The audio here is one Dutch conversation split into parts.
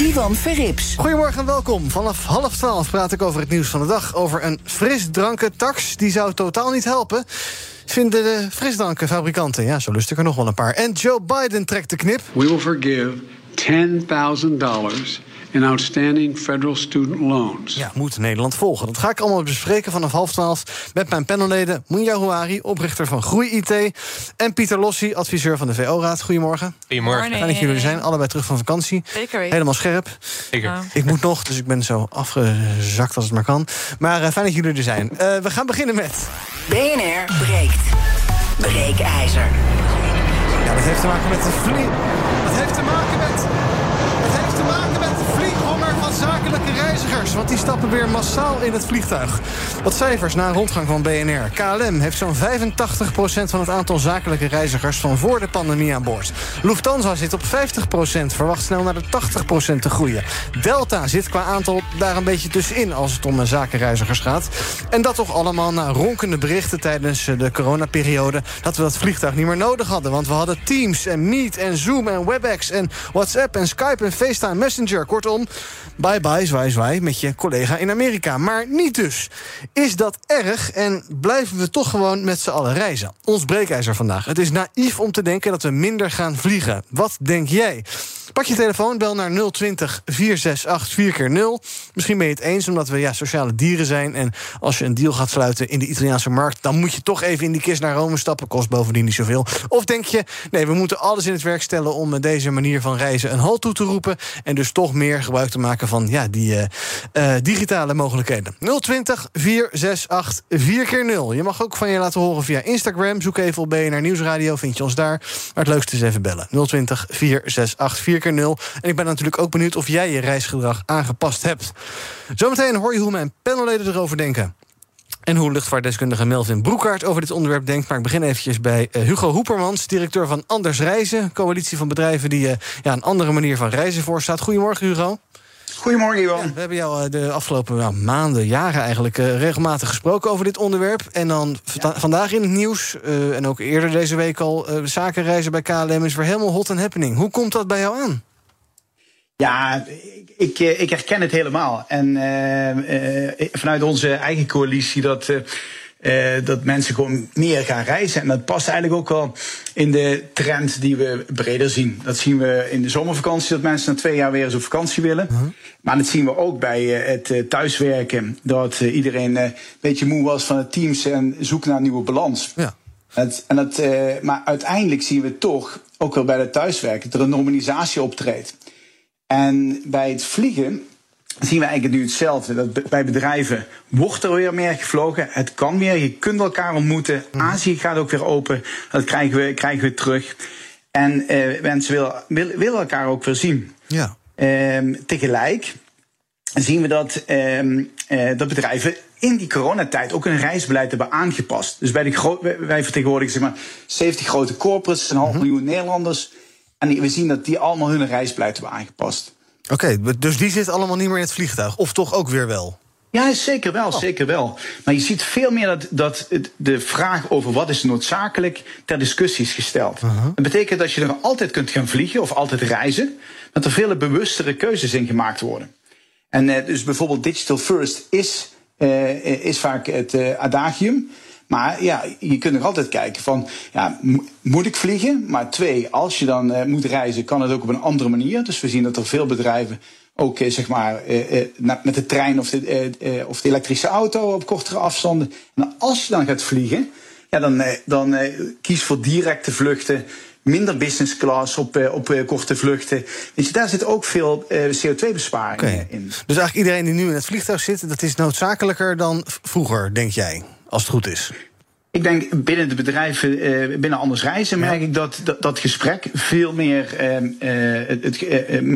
Ivan Verrips. Goedemorgen en welkom. Vanaf half twaalf praat ik over het nieuws van de dag. Over een frisdrankentax. Die zou totaal niet helpen. Vinden de frisdrankenfabrikanten. Ja, zo lust ik er nog wel een paar. En Joe Biden trekt de knip. We will forgive $10,000 in outstanding federal student loans. Ja, moet Nederland volgen. Dat ga ik allemaal bespreken vanaf half twaalf met mijn panelleden Munja Houari, oprichter van Groei IT, en Pieter Lossi, adviseur van de VO-raad. Goedemorgen. Goedemorgen. Fijn dat jullie er zijn, allebei terug van vakantie. Zeker weten. Helemaal scherp. Zeker. Ik moet nog, dus ik ben zo afgezakt als het maar kan. Maar eh, fijn dat jullie er zijn. Eh, we gaan beginnen met... BNR breekt. Breekijzer. Ja, dat heeft te maken met de vlie... Dat heeft te maken met... zakelijke reizigers. Want die stappen weer massaal in het vliegtuig. Wat cijfers na rondgang van BNR. KLM heeft zo'n 85% van het aantal zakelijke reizigers... van voor de pandemie aan boord. Lufthansa zit op 50%, verwacht snel naar de 80% te groeien. Delta zit qua aantal daar een beetje tussenin... als het om zakenreizigers gaat. En dat toch allemaal na ronkende berichten tijdens eh, de coronaperiode... dat we dat vliegtuig niet meer nodig hadden. Want we hadden Teams en Meet en Zoom en WebEx en WhatsApp en Skype en FaceTime Messenger. Kortom, bye bye, zwaai zwaai met je collega in Amerika. Maar niet dus. Is dat erg en blijven we toch gewoon met z'n allen reizen? Ons breekijzer vandaag. Het is naïef om te denken dat we minder gaan vliegen. Wat denk jij? Pak je telefoon, bel naar 020 468 4x0. Misschien ben je het eens omdat we ja, sociale dieren zijn. En als je een deal gaat sluiten in de Italiaanse markt... dan moet je toch even in die kist naar Rome stappen. Kost bovendien niet zoveel. Of denk je, nee, we moeten alles in het werk stellen... om met deze manier van reizen een halt toe te roepen... en dus toch meer gebruik te maken van ja, die eh, eh, digitale mogelijkheden. 020 468 4x0. Je mag ook van je laten horen via Instagram. Zoek even op BNR Nieuwsradio, vind je ons daar. Maar het leukste is even bellen. 020 468 4x0. En ik ben natuurlijk ook benieuwd of jij je reisgedrag aangepast hebt. Zometeen hoor je hoe mijn panelleden erover denken. En hoe luchtvaartdeskundige Melvin Broekaert over dit onderwerp denkt. Maar ik begin eventjes bij eh, Hugo Hoepermans, directeur van Anders Reizen. Coalitie van bedrijven die eh, ja, een andere manier van reizen voorstaat. Goedemorgen, Hugo. Goedemorgen, Ivan. We hebben jou eh, de afgelopen nou, maanden, jaren eigenlijk eh, regelmatig gesproken over dit onderwerp. En dan vanda- vandaag in het nieuws, eh, en ook eerder deze week al, eh, zakenreizen bij KLM is weer helemaal hot and happening. Hoe komt dat bij jou aan? Ja, ik, ik, herken het helemaal. En vanuit onze eigen coalitie dat, eh, eh, dat mensen gewoon meer gaan reizen. En dat past eigenlijk ook wel in de trend die we breder zien. Dat zien we in de zomervakantie, dat mensen na twee jaar weer eens op vakantie willen. Maar dat zien we ook bij eh, het eh, thuiswerken. Dat iedereen een beetje moe was van het teams en zoekt naar een nieuwe balans. Ja. Het, en dat, maar uiteindelijk zien we toch, ook wel bij het thuiswerken, dat er een normalisatie optreedt. En bij het vliegen zien we eigenlijk nu hetzelfde. Dat bij bedrijven wordt er weer meer gevlogen. Het kan weer. Je kunt elkaar ontmoeten. Azië gaat ook weer open. Dat krijgen we, krijgen we terug. En eh, mensen willen, willen, willen elkaar ook weer zien. Ja. Ehm, tegelijk zien we dat, ehm, eh, dat bedrijven in die coronatijd ook een reisbeleid hebben aangepast. Dus bij de wij- vertegenwoordigen zeg maar 70 grote corporates, een half miljoen Nederlanders. En we zien dat die allemaal hun reisbeleid hebben aangepast. Oké, dus die zit allemaal niet meer in het vliegtuig. Of toch ook weer wel? Ja, zeker wel, zeker wel. Maar je ziet veel meer dat, dat de vraag over wat is noodzakelijk ter discussie is gesteld. Dat betekent dat je er altijd kunt gaan vliegen of altijd reizen, dat er veel bewustere keuzes in gemaakt worden. En eh, dus bijvoorbeeld digital first is, eh, is vaak het eh, adagium. Maar ja, je kunt nog altijd kijken van, ja, mo- moet ik vliegen? Maar twee, als je dan eh, moet reizen, kan het ook op een andere manier. Dus we zien dat er veel bedrijven ook eh, zeg maar, eh, met de trein of de, of de elektrische auto op kortere afstanden. En als je dan gaat vliegen, ja, dan, dan kies voor directe vluchten. Minder business class op, op korte vluchten. Je, daar zit ook veel eh, CO2-besparing Oké. in. Dus eigenlijk iedereen die nu in het vliegtuig zit, dat is noodzakelijker dan vroeger, denk jij, als het goed is. Ik denk binnen de bedrijven, uh, binnen Anders Reizen, merk ik dat, dat dat gesprek veel meer, uh, het,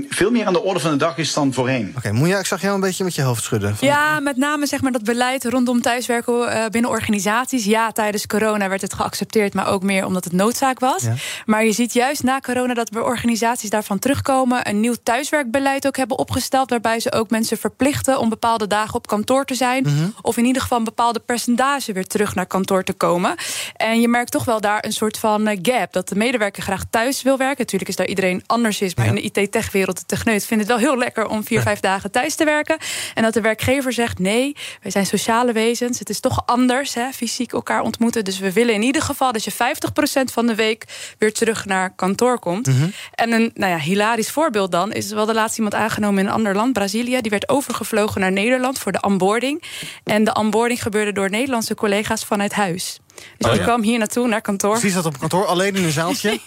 veel meer aan de orde van de dag is dan voorheen. Oké, okay, Moeja, ik zag jou een beetje met je hoofd schudden. Ja, met name zeg maar dat beleid rondom thuiswerken binnen organisaties. Ja, tijdens corona werd het geaccepteerd, maar ook meer omdat het noodzaak was. Ja. Maar je ziet juist na corona dat we organisaties daarvan terugkomen, een nieuw thuiswerkbeleid ook hebben opgesteld, waarbij ze ook mensen verplichten om bepaalde dagen op kantoor te zijn. Mm -hmm. Of in ieder geval een bepaalde percentage weer terug naar kantoor te komen komen. En je merkt toch wel daar een soort van eh, gap. Dat de medewerker graag thuis wil werken. Natuurlijk is daar iedereen anders is. Maar in de IT-techwereld, de techneut, vindt het wel heel lekker om vier, vijf dagen thuis te werken. En dat de werkgever zegt: nee, wij zijn sociale wezens. Het is toch anders, hè, fysiek elkaar ontmoeten. Dus we willen in ieder geval dat je 50% van de week weer terug naar kantoor komt. Mhm. En een nou ja, hilarisch voorbeeld dan is wel de laatste iemand aangenomen in een ander land, Brazilië. Die werd overgevlogen naar Nederland voor de onboarding. En de onboarding gebeurde door Nederlandse collega's vanuit huis. Dus oh, ik kwam hier naartoe, naar kantoor. Precies zat op kantoor, alleen in een zaaltje.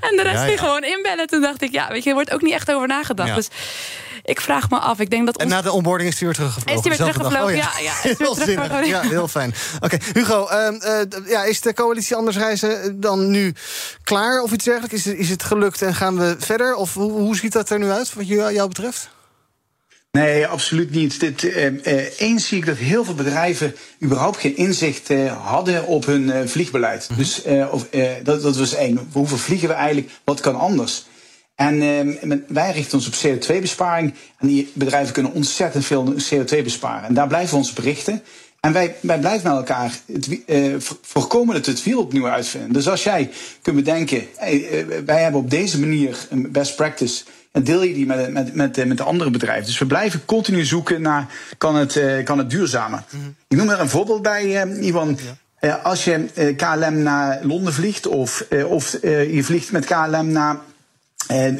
En de rest ja, ging gewoon inbellen. Toen dacht ik, ja, weet je, er wordt ook niet echt over nagedacht. Dus ik vraag me af. Ik denk dat En na de onboarding is hij weer teruggevlogen? Is hij weer teruggevlogen, oh, ja. ja, is heel zinnig. Ja, heel fijn. Oké, Hugo, uh, ja, is de coalitie Anders Reizen dan nu klaar of iets dergelijks? Is, is het gelukt en gaan we verder? Of hoe, hoe ziet dat er nu uit, wat jou betreft? Nee, absoluut niet. Dit, eh, eh, eens zie ik dat heel veel bedrijven überhaupt geen inzicht eh, hadden op hun eh, vliegbeleid. Mhm. Dus eh, of, eh, dat, dat was één. Hoeveel vliegen we eigenlijk? Wat kan anders? En wij richten ons op CO2-besparing. En die bedrijven kunnen ontzettend veel CO2 besparen. En daar blijven we ons op richten. En wij, wij blijven met elkaar het, voorkomen dat we het wiel opnieuw uitvinden. Dus als jij kunt bedenken, wij hebben op deze manier een best practice en deel je die met, met, met, met de andere bedrijven. Dus we blijven continu zoeken naar, kan het, uh, kan het duurzamer? Mm Ik noem er een voorbeeld bij, uh, Ivan. Ja. Uh, als je KLM naar Londen vliegt, of, of je vliegt met KLM naar,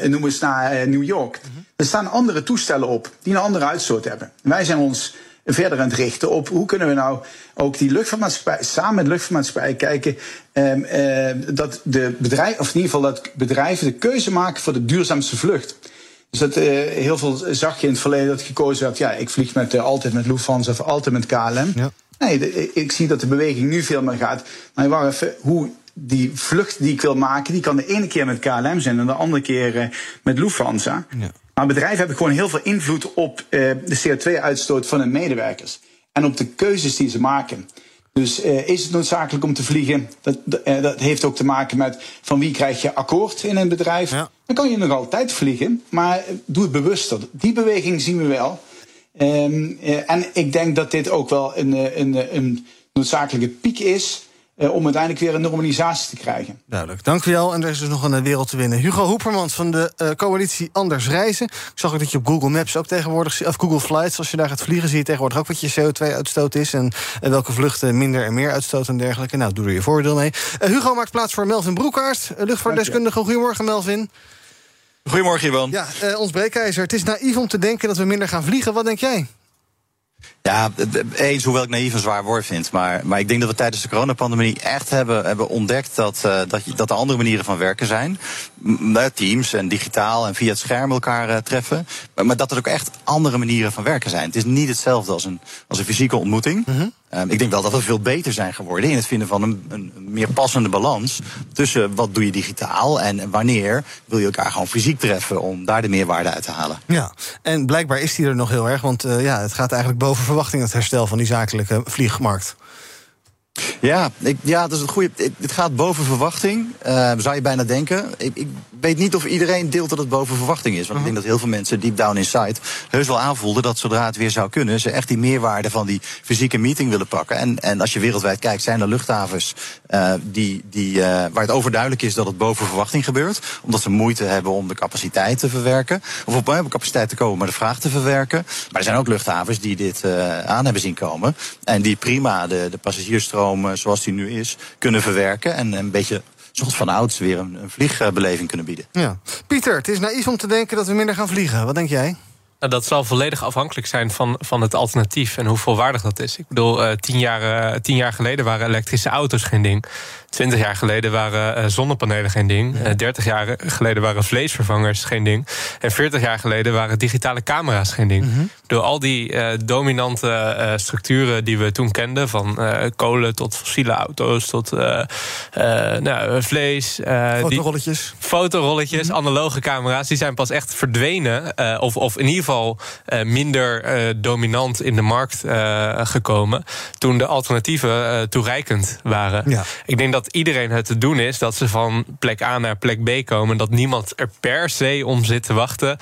noem eens naar New York. -hmm. Er staan andere toestellen op die een andere uitstoot hebben. Wij zijn ons verder aan het richten op hoe kunnen we nou ook die luchtvaartmaatschappij, samen met de luchtvaartmaatschappij kijken um, uh, dat de bedrijven, of in ieder geval dat bedrijven de keuze maken voor de duurzaamste vlucht. Dus dat, uh, heel veel zag je in het verleden dat gekozen werd, ja, ik vlieg met, uh, altijd met Lufthansa of altijd met KLM. Ja. Nee, de, ik zie dat de beweging nu veel meer gaat. Maar wacht even, hoe die vlucht die ik wil maken, die kan de ene keer met KLM zijn en de andere keer met Lufthansa. Ja. Maar bedrijven hebben gewoon heel veel invloed op uh, de CO2-uitstoot van hun medewerkers. En op de keuzes die ze maken. Dus uh, is het noodzakelijk om te vliegen? Dat, uh, dat heeft ook te maken met van wie krijg je akkoord in een bedrijf. Ja. Dan kan je nog altijd vliegen, maar doe het bewuster. Die beweging zien we wel. Um, en ik denk dat dit ook wel een, een, een noodzakelijke piek is uh, om uiteindelijk weer een normalisatie te krijgen. Duidelijk, dank u wel. En er is dus nog een wereld te winnen. Hugo Hoepermans van de uh, coalitie Anders Reizen. Ik zag ook dat je op Google Maps ook tegenwoordig... of Google Flights, als je daar gaat vliegen... zie je tegenwoordig ook wat je CO2-uitstoot is... En, welke vluchten minder en meer uitstoten en dergelijke. Nou, doe er je voordeel mee. Uh, Hugo maakt plaats voor Melvin Broekhaart, luchtvaartdeskundige. Goedemorgen, Melvin. Goedemorgen, Ivan. Ja, ons breekijzer. Het is naïef om te denken dat we minder gaan vliegen. Wat denk jij? Ja, eens hoewel ik naïef een zwaar woord vind. Maar, maar ik denk dat we tijdens de coronapandemie echt hebben, hebben ontdekt dat, uh, dat, dat er andere manieren van werken zijn. Teams en digitaal en via het scherm elkaar uh, treffen. Maar, maar, dat er ook echt andere manieren van werken zijn. Het is niet hetzelfde als een, als een fysieke ontmoeting. -hmm. um, ik denk wel dat we veel beter zijn geworden in het vinden van een, een, meer passende balans. Tussen wat doe je digitaal en wanneer wil je elkaar gewoon fysiek treffen om daar de meerwaarde uit te halen. Ja, en blijkbaar is die er nog heel erg. Want ja, het gaat eigenlijk boven verwachting het herstel van die zakelijke vliegmarkt? Ja, ik, ja, dat is het goede. Het gaat boven verwachting, uh, zou je bijna denken. Ik, ik, weet niet of iedereen deelt dat het boven verwachting is. Want ik denk dat heel veel mensen deep down inside heus wel aanvoelden dat zodra het weer zou kunnen, ze echt die meerwaarde van die fysieke meeting willen pakken. En, en als je wereldwijd kijkt, zijn er luchthavens uh, die, die, uh, waar het overduidelijk is dat het boven verwachting gebeurt. Omdat ze moeite hebben om de capaciteit te verwerken. Of op, op capaciteit te komen, maar de vraag te verwerken. Maar er zijn ook luchthavens die dit aan hebben zien komen. En die prima de, de passagiersstroom zoals die nu is, kunnen verwerken. En een beetje zoals van ouds weer een, een vliegbeleving kunnen bieden. Ja. Pieter, het is naïef om te denken dat we minder gaan vliegen. Wat denk jij? Nou, dat zal volledig afhankelijk zijn van, van het alternatief en hoe volwaardig dat is. Ik bedoel, uh, tien, jaar, uh, tien jaar geleden waren elektrische auto's geen ding. Twintig jaar geleden waren uh, zonnepanelen geen ding. Dertig jaar geleden waren vleesvervangers geen ding. En veertig jaar geleden waren digitale camera's geen ding. Mm Door al die uh, dominante uh, structuren die we toen kenden, van uh, kolen tot fossiele auto's tot nou, vlees. fotorolletjes. Die, fotorolletjes, mm -hmm. analoge camera's, die zijn pas echt verdwenen. of, of in ieder geval minder dominant in de markt gekomen. Toen de alternatieven toereikend waren. Ja. Ik denk dat iedereen het te doen is dat ze van plek A naar plek B komen. Dat niemand er per se om zit te wachten.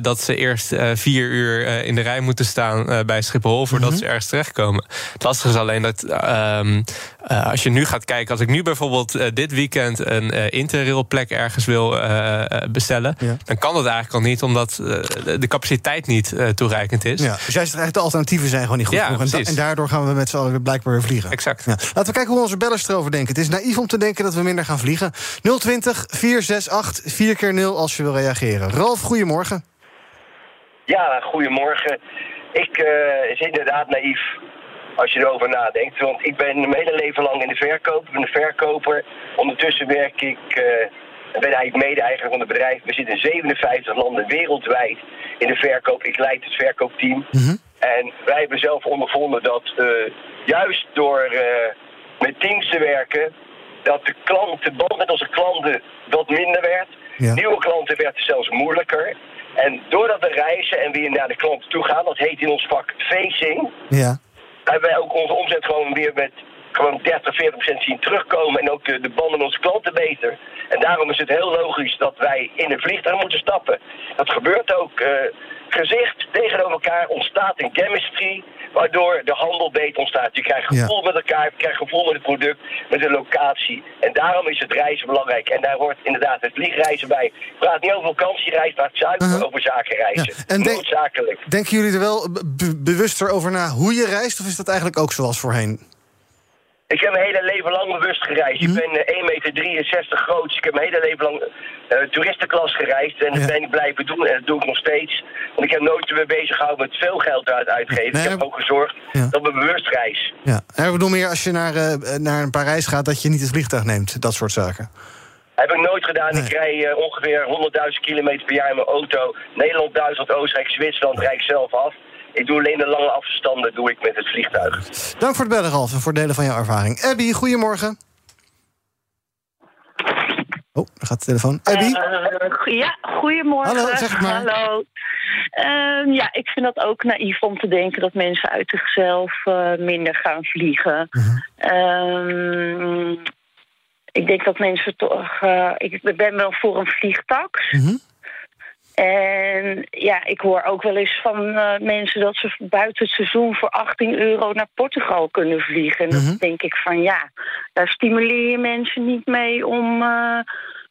dat ze eerst vier uur in de rij moeten staan bij Schiphol voordat mm -hmm. ze ergens terechtkomen. Het lastige is alleen dat uh, uh, als je nu gaat kijken, als ik nu bijvoorbeeld uh, dit weekend een uh, interrailplek ergens wil bestellen, ja. dan kan dat eigenlijk al niet, omdat de capaciteit niet toereikend is. Ja. Dus jij zegt eigenlijk de alternatieven zijn gewoon niet goed ja, genoeg. En, en, daardoor gaan we met z'n allen weer blijkbaar weer vliegen. Exact. Ja. Laten we kijken hoe onze bellers erover denken. Het is naïef om te denken dat we minder gaan vliegen. 020 468 4 keer 0 als je wil reageren. Ralf, goedemorgen. Ja, goedemorgen. Ik uh, is inderdaad naïef als je erover nadenkt. Want ik ben mijn hele leven lang in de verkoop. Ik ben een verkoper. Ondertussen werk ik, uh, ben eigenlijk mede-eigenaar van het bedrijf. We zitten in 57 landen wereldwijd in de verkoop. Ik leid het verkoopteam. Mm -hmm. En wij hebben zelf ondervonden dat uh, juist door met teams te werken... dat de klant, de band met onze klanten wat minder werd. Ja. Nieuwe klanten werd zelfs moeilijker. En doordat we reizen en weer naar de klant toe gaan, dat heet in ons vak facing, ja. hebben wij ook onze omzet gewoon weer met gewoon 30, 40 procent zien terugkomen en ook de, de banden met onze klanten beter. En daarom is het heel logisch dat wij in een vliegtuig moeten stappen. Dat gebeurt ook. Uh, gezicht tegenover elkaar ontstaat een chemistry waardoor de handel beter ontstaat. Je krijgt gevoel ja. met elkaar, je krijgt gevoel met het product, met de locatie. En daarom is het reizen belangrijk. En daar hoort inderdaad het vliegreizen bij. Ik praat niet over vakantiereizen, maar zuiver uh -huh. over zakenreizen. Ja. En Noodzakelijk. Denk, denken jullie er wel bewuster over na hoe je reist, of is dat eigenlijk ook zoals voorheen? Ik heb mijn hele leven lang bewust gereisd. Ik ben uh, 1,63 meter groot. Dus ik heb mijn hele leven lang uh, toeristenklas gereisd. En dat ja. ben ik blijven doen. En dat doe ik nog steeds. Want ik heb nooit meer bezig gehouden met veel geld uit uitgeven. Nee, ik heb ook gezorgd ja. dat we bewust reis. Ja, en ik bedoel meer als je naar, uh, naar Parijs gaat... dat je niet het vliegtuig neemt. Dat soort zaken. Heb ik nooit gedaan. Nee. Ik rij uh, ongeveer 100.000 kilometer per jaar in mijn auto. Nederland, Duitsland, Oostenrijk, Zwitserland rijd ik zelf af. Ik doe alleen de lange afstanden doe ik met het vliegtuig. Dank voor het bellen, Ralf, en voor het delen van jouw ervaring. Abby, goedemorgen. Oh, daar gaat de telefoon. Abby? Uh, ja, goedemorgen. Hallo, zeg maar. Hallo. Uh, ja, ik vind dat ook naïef om te denken dat mensen uit zichzelf uh, minder gaan vliegen. Uh -huh. ik denk dat mensen toch... Ik ben wel voor een vliegtax. -huh. En ja, ik hoor ook wel eens van uh, mensen dat ze buiten het seizoen voor 18 euro naar Portugal kunnen vliegen. En dan -hmm. denk ik van ja, daar stimuleer je mensen niet mee om uh,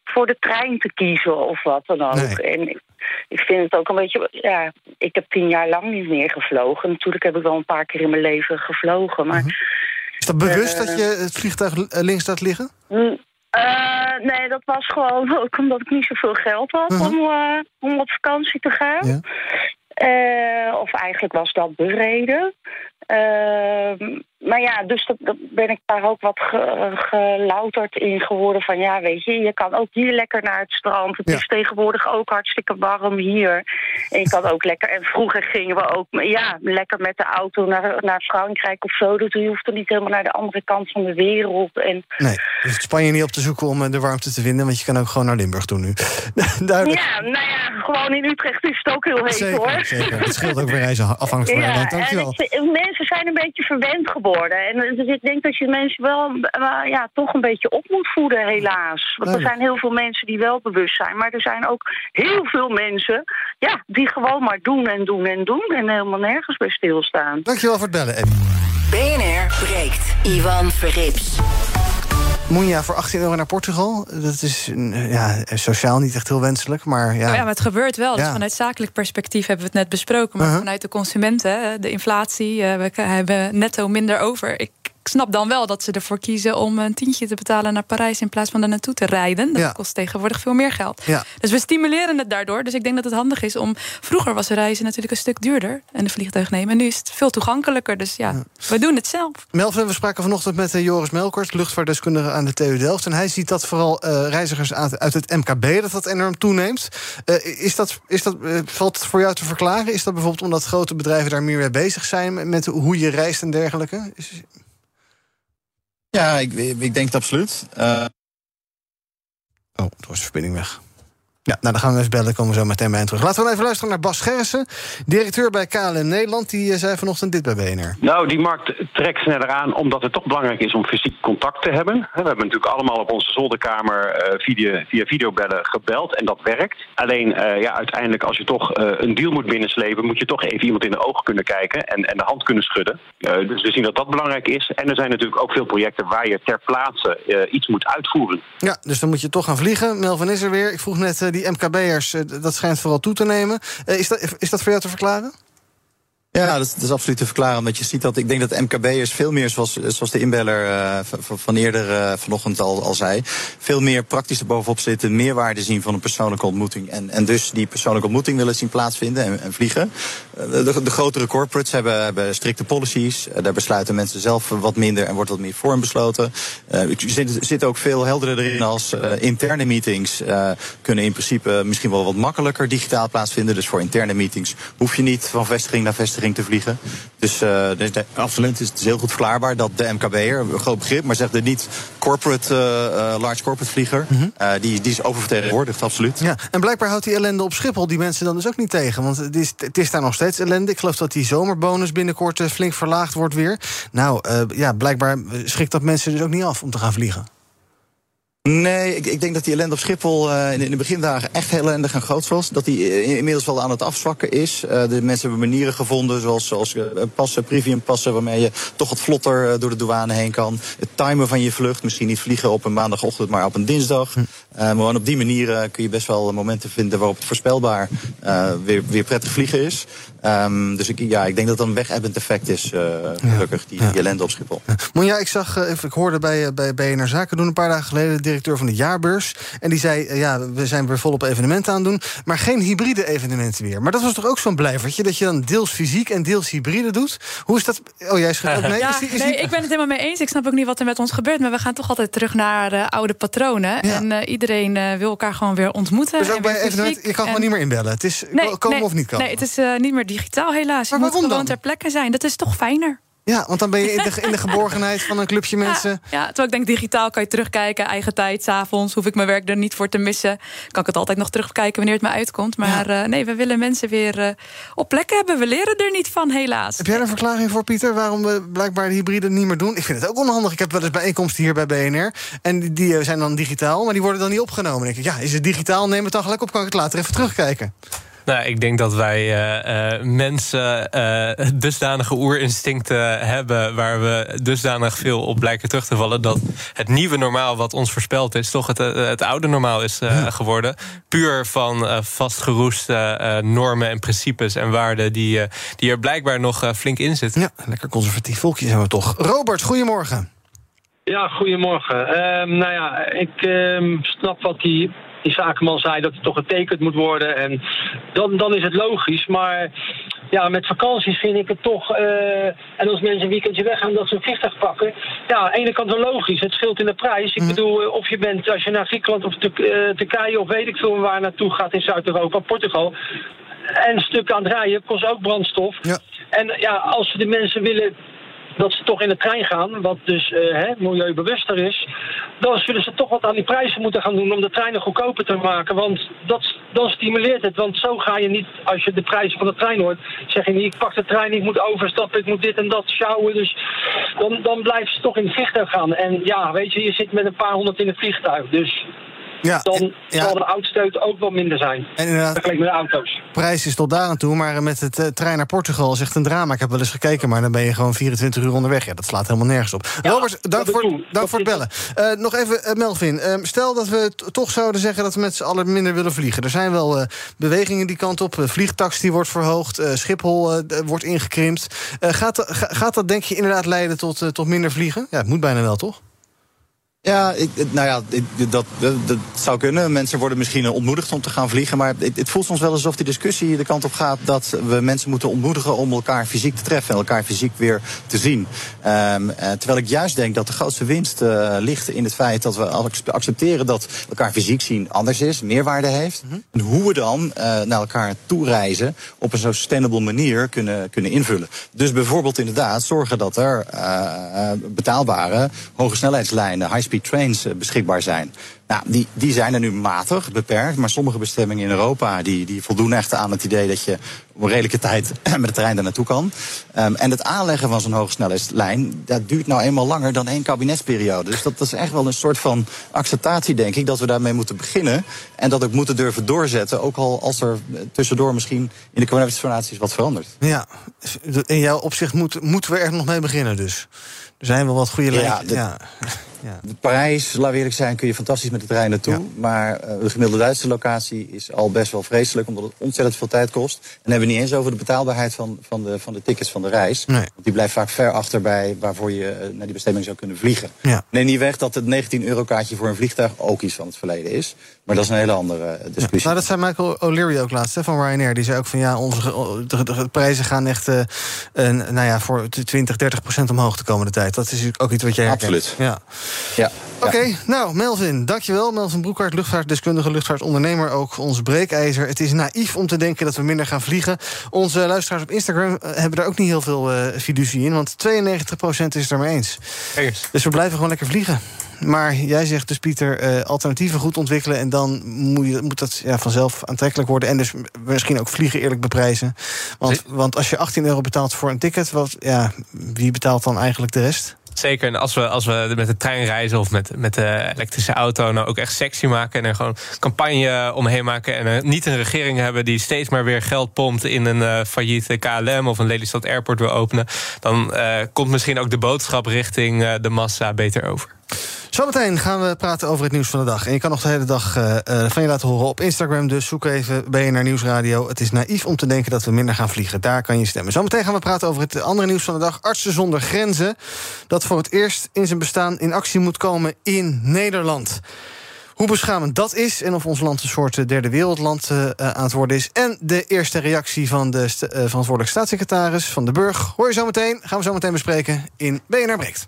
voor de trein te kiezen of wat dan ook. Nee. En ik, ik vind het ook een beetje, ja, ik heb tien jaar lang niet meer gevlogen. Natuurlijk heb ik wel een paar keer in mijn leven gevlogen, maar... -hmm. Is dat bewust uh, dat je het vliegtuig links laat liggen? Uh, nee, dat was gewoon ook omdat ik niet zoveel geld had uh -huh. om, uh, om op vakantie te gaan. Ja. Uh, of eigenlijk was dat de reden. Maar ja, dus dat, dat, ben ik daar ook wat ge, gelouterd in geworden. Van ja, weet je, je kan ook hier lekker naar het strand. Het ja. is tegenwoordig ook hartstikke warm hier. En je kan ook lekker. En vroeger gingen we ook ja, lekker met de auto naar, naar Frankrijk of zo. Dus je hoeft er niet helemaal naar de andere kant van de wereld. En, nee, dus Spanje niet op te zoeken om de warmte te vinden. Want je kan ook gewoon naar Limburg doen nu. Duidelijk. Ja, nou ja, gewoon in Utrecht is het ook heel heet zeker, hoor. Zeker, het scheelt ook weer reizen afhankelijk van ja, mensen zijn een beetje verwend geworden. En dus ik denk dat je mensen wel uh, ja, toch een beetje op moet voeden, helaas. Want er zijn heel veel mensen die wel bewust zijn. Maar er zijn ook heel veel mensen ja, die gewoon maar doen en doen en doen... en helemaal nergens bij stilstaan. Dankjewel voor het bellen, Ed. BNR breekt. Ivan Verrips. Moenja voor 18 euro naar Portugal. Dat is ja, sociaal niet echt heel wenselijk. Maar ja, oh ja maar het gebeurt wel. Dus ja. vanuit zakelijk perspectief hebben we het net besproken. Maar uh -huh. vanuit de consumenten, de inflatie, we hebben netto minder over. Ik ik snap dan wel dat ze ervoor kiezen om een tientje te betalen naar Parijs in plaats van er naartoe te rijden. Dat Ja. kost tegenwoordig veel meer geld. Ja. Dus we stimuleren het daardoor. Dus ik denk dat het handig is om. Vroeger was reizen natuurlijk een stuk duurder en een vliegtuig nemen. En nu is het veel toegankelijker. Dus ja, we doen het zelf. Melvin, we spraken vanochtend met eh, Joris Melkert, luchtvaartdeskundige aan de TU Delft. En hij ziet dat vooral eh, reizigers uit, het MKB dat dat enorm toeneemt. Eh, is dat, is dat, valt het voor jou te verklaren? Is dat bijvoorbeeld omdat grote bedrijven daar meer mee bezig zijn met- met hoe je reist en dergelijke? Is- Ja, ik, ik denk het absoluut. Eh, Oh, toen was de verbinding weg. Ja, nou, dan gaan we even bellen. Komen we zo meteen bij hen terug. Laten we even luisteren naar Bas Gerrissen, directeur bij KLM Nederland. Die eh, zei vanochtend dit bij BNR. Nou, die markt trekt sneller aan omdat het toch belangrijk is om fysiek contact te hebben. We hebben natuurlijk allemaal op onze zolderkamer eh, video, via videobellen gebeld en dat werkt. Alleen eh, ja, uiteindelijk als je toch een deal moet binnenslepen, moet je toch even iemand in de ogen kunnen kijken en, en de hand kunnen schudden. Dus we zien dat dat belangrijk is. En er zijn natuurlijk ook veel projecten waar je ter plaatse iets moet uitvoeren. Ja, dus dan moet je toch gaan vliegen. Melvin is er weer. Ik vroeg net, die MKB'ers, eh, dat schijnt vooral toe te nemen. Eh, is, dat, is dat voor jou te verklaren? Ja, dat is, dat is absoluut te verklaren. Omdat je ziet dat ik denk dat MKB'ers veel meer, zoals, zoals de inbeller eh, van, eerder eh, vanochtend al, al zei, veel meer praktisch er bovenop zitten, meerwaarde zien van een persoonlijke ontmoeting. En, en dus die persoonlijke ontmoeting willen zien plaatsvinden en, en vliegen. Eh, De, de grotere corporates hebben, hebben strikte policies. Daar besluiten mensen zelf wat minder en wordt wat meer vorm besloten. Er zit, zit ook veel helderder erin als interne meetings kunnen in principe misschien wel wat makkelijker digitaal plaatsvinden. Dus voor interne meetings hoef je niet van vestiging naar vestiging te vliegen. Dus, de- absoluut, het is heel goed verklaarbaar dat de MKB'er, een groot begrip, maar zegt er niet corporate, eh, eh, large corporate vlieger, eh, die, die is oververtegenwoordigd, absoluut. Ja, en blijkbaar houdt die ellende op Schiphol die mensen dan dus ook niet tegen. Want het is, het is daar nog steeds ellende. Ik geloof dat die zomerbonus binnenkort flink verlaagd wordt weer. Nou, ja, blijkbaar schrikt dat mensen dus ook niet af om te gaan vliegen. Nee, ik, ik denk dat die ellende op Schiphol eh, in, in de begindagen echt heel ellendig en groot was. Dat die eh, inmiddels wel aan het afzwakken is. Eh, de mensen hebben manieren gevonden, zoals, zoals eh, passen, premium passen, waarmee je toch wat vlotter door de douane heen kan. Het timen van je vlucht, misschien niet vliegen op een maandagochtend, maar op een dinsdag. Eh, maar op die manier kun je best wel momenten vinden waarop het voorspelbaar weer, weer prettig vliegen is. Ehm, dus ik, ja, ik denk dat dat een wegebbend effect is, eh, gelukkig, die, die ellende op Schiphol. Monja, ik zag, eh, ik hoorde bij, eh, bij BNR Zaken doen een paar dagen geleden... de directeur van de jaarbeurs. En die zei, ja, we zijn weer volop evenementen aan het doen... maar geen hybride evenementen meer. Maar dat was toch ook zo'n blijvertje... dat je dan deels fysiek en deels hybride doet? Hoe is dat? Oh, jij schudt ook nee? Ja, Is die- is nee, die- ik ben het helemaal mee eens. Ik snap ook niet wat er met ons gebeurt. Maar we gaan toch altijd terug naar oude patronen. En eh, iedereen eh, wil elkaar gewoon weer ontmoeten. Dus ook bij evenementen, je kan En- gewoon niet meer inbellen. Het is Nee, komen nee, of niet komen. Nee, het is eh, niet meer digitaal helaas. Maar je moet gewoon dan? ter plekke zijn. Dat is toch fijner. Ja, want dan ben je in de, in de geborgenheid van een clubje mensen. Ja, terwijl ik denk, digitaal kan je terugkijken. Eigen tijd, s'avonds, hoef ik mijn werk er niet voor te missen. Kan ik het altijd nog terugkijken wanneer het me uitkomt. Maar eh, nee, we willen mensen weer eh, op plek hebben. We leren er niet van, helaas. Heb jij een verklaring voor, Pieter, waarom we blijkbaar de hybride niet meer doen? Ik vind het ook onhandig. Ik heb wel eens bijeenkomsten hier bij BNR. En die, die eh, zijn dan digitaal, maar die worden dan niet opgenomen. Dan denk ik, ja, is het digitaal? Neem het dan gelijk op, kan ik het later even terugkijken. Nou, ik denk dat wij eh, eh, mensen eh, dusdanige oerinstincten hebben... waar we dusdanig veel op blijken terug te vallen... dat het nieuwe normaal wat ons voorspeld is... toch het, het oude normaal is eh, geworden. Puur van eh, vastgeroeste eh, normen en principes en waarden... die, eh, die er blijkbaar nog flink in zitten. Ja, lekker conservatief volkje zijn we toch. Robert, goedemorgen. Ja, goedemorgen. Ehm, nou ja, ik ehm, snap wat die, die zakenman zei, dat het toch getekend moet worden. En dan, dan is het logisch. Maar ja, met vakanties vind ik het toch... eh, en als mensen een weekendje weggaan, dat ze een vliegtuig pakken. Ja, aan de ene kant wel logisch. Het scheelt in de prijs. Ik bedoel, eh, of je bent, als je naar Griekenland of Turk- eh, Turkije... of weet ik veel waar naartoe gaat in Zuid-Europa, Portugal... En een stuk aan het rijden kost ook brandstof. En ja, als de mensen willen dat ze toch in de trein gaan, wat dus eh, hè, milieubewuster is, dan zullen ze toch wat aan die prijzen moeten gaan doen om de treinen goedkoper te maken. Want dat, dan stimuleert het. Want zo ga je niet, als je de prijzen van de trein hoort, zeg je niet, ik pak de trein, ik moet overstappen, ik moet dit en dat sjouwen. Dus dan, dan blijven ze toch in het vliegtuig gaan. En ja, weet je, je zit met een paar honderd in het vliegtuig. Dus Ja, dan zal de uitstoot ook wel minder zijn. En inderdaad, Vergeleken met de auto's. prijs is tot daar aan toe, maar met het eh, trein naar Portugal is echt een drama. Ik heb wel eens gekeken, maar dan ben je gewoon 24 uur onderweg. Ja, dat slaat helemaal nergens op. Robert, dank, voor, dank voor het bellen. Eh, nog even, eh, Melvin. eh, stel dat we toch zouden zeggen dat we met z'n allen minder willen vliegen. Er zijn wel bewegingen die kant op. Vliegtax die wordt verhoogd. Schiphol wordt ingekrimpt. Gaat, gaat dat denk je inderdaad leiden tot, tot minder vliegen? Ja, het moet bijna wel, toch? Ja, ik, nou ja, ik- dat, dat, zou kunnen. Mensen worden misschien ontmoedigd om te gaan vliegen. Maar het, het voelt soms wel alsof die discussie de kant op gaat dat we mensen moeten ontmoedigen om elkaar fysiek te treffen en elkaar fysiek weer te zien. Ehm, eh, terwijl ik juist denk dat de grootste winst eh, ligt in het feit dat we ac- accepteren dat elkaar fysiek zien anders is, meerwaarde heeft. En hoe we dan eh, naar elkaar toe reizen op een zo sustainable manier kunnen, kunnen invullen. Dus bijvoorbeeld inderdaad zorgen dat er eh, eh, betaalbare hoge snelheidslijnen, high-speed trains eh, beschikbaar zijn. Nou, die, die zijn er nu matig, beperkt. Maar sommige bestemmingen in Europa die, die voldoen echt aan het idee dat je op een redelijke tijd met de trein daar naartoe kan. Ehm, en het aanleggen van zo'n hogesnelheidslijn, dat duurt nou eenmaal langer dan één kabinetsperiode. Dus dat, dat is echt wel een soort van acceptatie, denk ik, dat we daarmee moeten beginnen. En dat ook moeten durven doorzetten. Ook al als er eh, tussendoor misschien in de kabinetsformaties wat verandert. Ja, in jouw opzicht moet, moeten we er nog mee beginnen dus. Er zijn wel wat goede Ja, Ja, ja. Parijs, we eerlijk zijn, kun je fantastisch met de trein naartoe. Maar eh, de gemiddelde Duitse locatie is al best wel vreselijk, omdat het ontzettend veel tijd kost. En dan hebben we niet eens over de betaalbaarheid van, van, de, van de tickets van de reis. Nee. Want die blijft vaak ver achter bij waarvoor je eh, naar die bestemming zou kunnen vliegen. Ja. Neem niet weg dat het 19 euro kaartje voor een vliegtuig ook iets van het verleden is. Maar dat is een hele andere eh, discussie. Nou, dat zei Michael O'Leary ook laatst hè, van Ryanair. Die zei ook van ja, onze ge- de, de- de prijzen gaan echt nou ja, voor 20, 30 procent omhoog de komende tijd. Dat is ook iets wat jij herkent. Absoluut. Ja. Ja. Oké, nou Melvin, dankjewel. Melvin Broekhart, luchtvaartdeskundige, luchtvaartondernemer ook. Ons breekijzer. Het is naïef om te denken dat we minder gaan vliegen. Onze luisteraars op Instagram eh, hebben daar ook niet heel veel eh fiducie in. Want 92 procent is het er mee eens. Dus we blijven gewoon lekker vliegen. Maar jij zegt dus, Pieter, eh, alternatieven goed ontwikkelen... en dan moet, je, moet dat ja, vanzelf aantrekkelijk worden... en dus misschien ook vliegen eerlijk beprijzen. Want, want als je 18 euro betaalt voor een ticket... Wat, ja, wie betaalt dan eigenlijk de rest? Zeker, en als we, als we met de trein reizen of met, met de elektrische auto... nou ook echt sexy maken en er gewoon campagne omheen maken... en niet een regering hebben die steeds maar weer geld pompt... in een eh failliete KLM of een Lelystad Airport wil openen... dan eh, komt misschien ook de boodschap richting eh, de massa beter over. Zometeen gaan we praten over het nieuws van de dag. En je kan nog de hele dag eh, eh, van je laten horen op Instagram. Dus zoek even BNR Nieuwsradio. Het is naïef om te denken dat we minder gaan vliegen. Daar kan je stemmen. Zometeen gaan we praten over het andere nieuws van de dag. Artsen zonder grenzen. Dat voor het eerst in zijn bestaan in actie moet komen in Nederland. Hoe beschamend dat is en of ons land een soort eh, derde wereldland aan het worden is. En de eerste reactie van de st- eh, verantwoordelijk staatssecretaris van de Burg. Hoor je zo meteen. Gaan we zo meteen bespreken in BNR Breekt.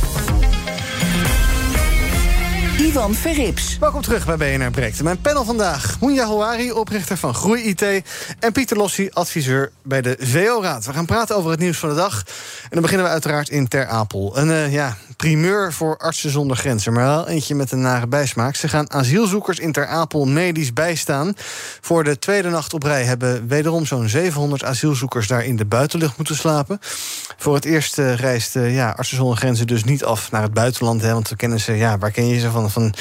Ivan Verrips. Welkom terug bij BNR Breekt. Mijn panel vandaag, Moenja Houari, oprichter van Groei IT... en Pieter Lossi, adviseur bij de VO-raad. We gaan praten over het nieuws van de dag. En dan beginnen we uiteraard in Ter Apel. Een eh, ja, primeur voor artsen zonder grenzen, maar wel eentje met een nare bijsmaak. Ze gaan asielzoekers in Ter Apel medisch bijstaan. Voor de tweede nacht op rij hebben wederom zo'n 700 asielzoekers... daar in de buitenlucht moeten slapen. Voor het eerst eh, reist eh, ja, artsen zonder grenzen dus niet af naar het buitenland... Hè, want we kennen ze, ja, waar ken je ze van? Van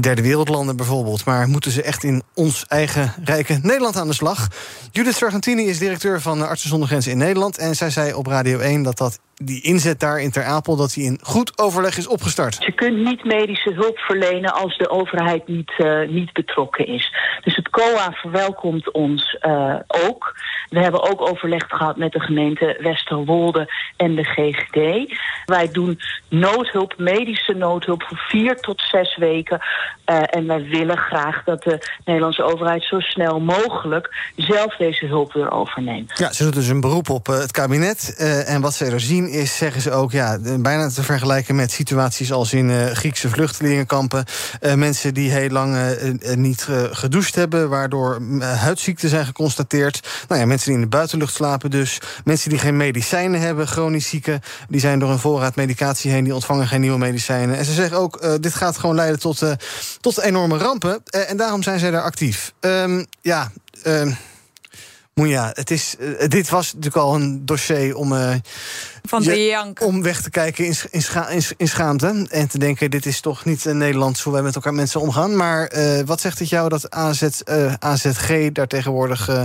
derde wereldlanden bijvoorbeeld. Maar moeten ze echt in ons eigen rijke Nederland aan de slag? Judith Sargentini is directeur van Artsen zonder Grenzen in Nederland. En zij zei op Radio 1 dat, dat die inzet daar in Ter Apel... dat die in goed overleg is opgestart. Je kunt niet medische hulp verlenen als de overheid niet, eh, niet betrokken is. Dus het COA verwelkomt ons eh, ook. We hebben ook overleg gehad met de gemeente Westerwolde en de GGD. Wij doen noodhulp, medische noodhulp voor vier tot zes weken. Uh, en wij willen graag dat de Nederlandse overheid zo snel mogelijk zelf deze hulp weer overneemt. Ja, ze doen dus een beroep op het kabinet. En wat ze er zien is, zeggen ze ook, ja, bijna te vergelijken met situaties als in Griekse vluchtelingenkampen. mensen die heel lang niet gedoucht hebben, waardoor huidziekten zijn geconstateerd. Nou ja, mensen die in de buitenlucht slapen dus. Mensen die geen medicijnen hebben, chronisch zieken. Die zijn door een voorraad medicatie heen, die ontvangen geen nieuwe medicijnen. En ze zeggen ook, uh, dit gaat gewoon leiden tot, uh, tot enorme rampen. Uh, en daarom zijn zij daar actief. Um, ja, um, Moeja, het is, dit was natuurlijk al een dossier om van de jank. Om weg te kijken in, in, scha in, in, schaamte. En te denken, dit is toch niet in Nederland hoe wij met elkaar mensen omgaan. Maar uh, wat zegt het jou dat AZ, uh, AZG daar tegenwoordig uh,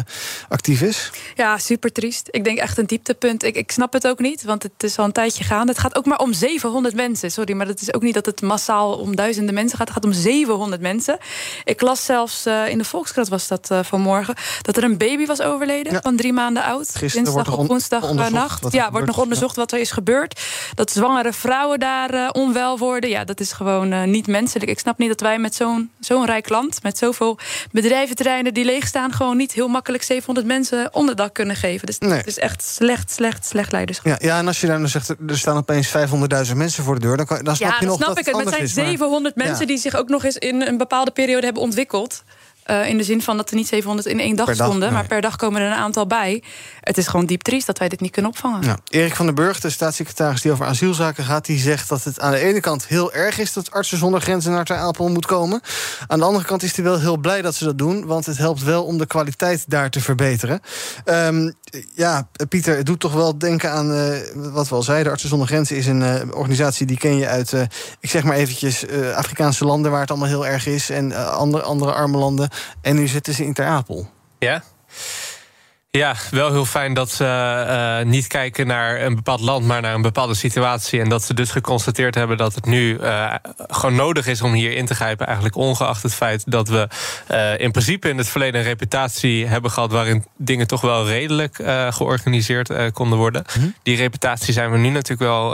actief is? Ja, super triest. Ik denk echt een dieptepunt. Ik, ik snap het ook niet, want het is al een tijdje gaande. Het gaat ook maar om 700 mensen. Sorry, maar het is ook niet dat het massaal om duizenden mensen gaat. Het gaat om 700 mensen. Ik las zelfs in de Volkskrant was dat vanmorgen... dat er een baby was overleden ja. van drie maanden oud. Gisteren Dinsdag op woensdagnacht. Ja, wordt nog onderzocht wat er is gebeurd. Dat zwangere vrouwen daar uh, onwel worden. Ja, dat is gewoon uh, niet menselijk. Ik snap niet dat wij met zo'n zo'n rijk land... met zoveel bedrijventerreinen die leegstaan... gewoon niet heel makkelijk 700 mensen onderdak kunnen geven. Dus nee. het is echt slecht, slecht, slecht leiderschap. Ja, ja, en als je dan zegt, er staan opeens 500.000 mensen voor de deur... dan, kan, dan snap ja, je nog snap dat ik het. het zijn is, 700 maar, mensen ja. die zich ook nog eens... in een bepaalde periode hebben ontwikkeld. Uh, in de zin van dat er niet 700 in één dag, stonden, nee. maar per dag komen er een aantal bij. Het is gewoon diep triest dat wij dit niet kunnen opvangen. Ja. Erik van den Burg, de staatssecretaris die over asielzaken gaat... die zegt dat het aan de ene kant heel erg is... dat artsen zonder grenzen naar Ter Apel moet komen. Aan de andere kant is hij wel heel blij dat ze dat doen... want het helpt wel om de kwaliteit daar te verbeteren. Um, ja, Pieter, het doet toch wel denken aan uh, wat we al zeiden. Artsen zonder grenzen is een uh, organisatie die ken je uit... Ik zeg maar eventjes Afrikaanse landen waar het allemaal heel erg is... en andere, andere arme landen. En nu zitten ze in Ter Apel. Ja? Ja, wel heel fijn dat ze uh, niet kijken naar een bepaald land, maar naar een bepaalde situatie. En dat ze dus geconstateerd hebben dat het nu uh, gewoon nodig is om hier in te grijpen. Eigenlijk ongeacht het feit dat we uh, in principe in het verleden een reputatie hebben gehad waarin dingen toch wel redelijk georganiseerd konden worden. Mhm. Die reputatie zijn we nu natuurlijk wel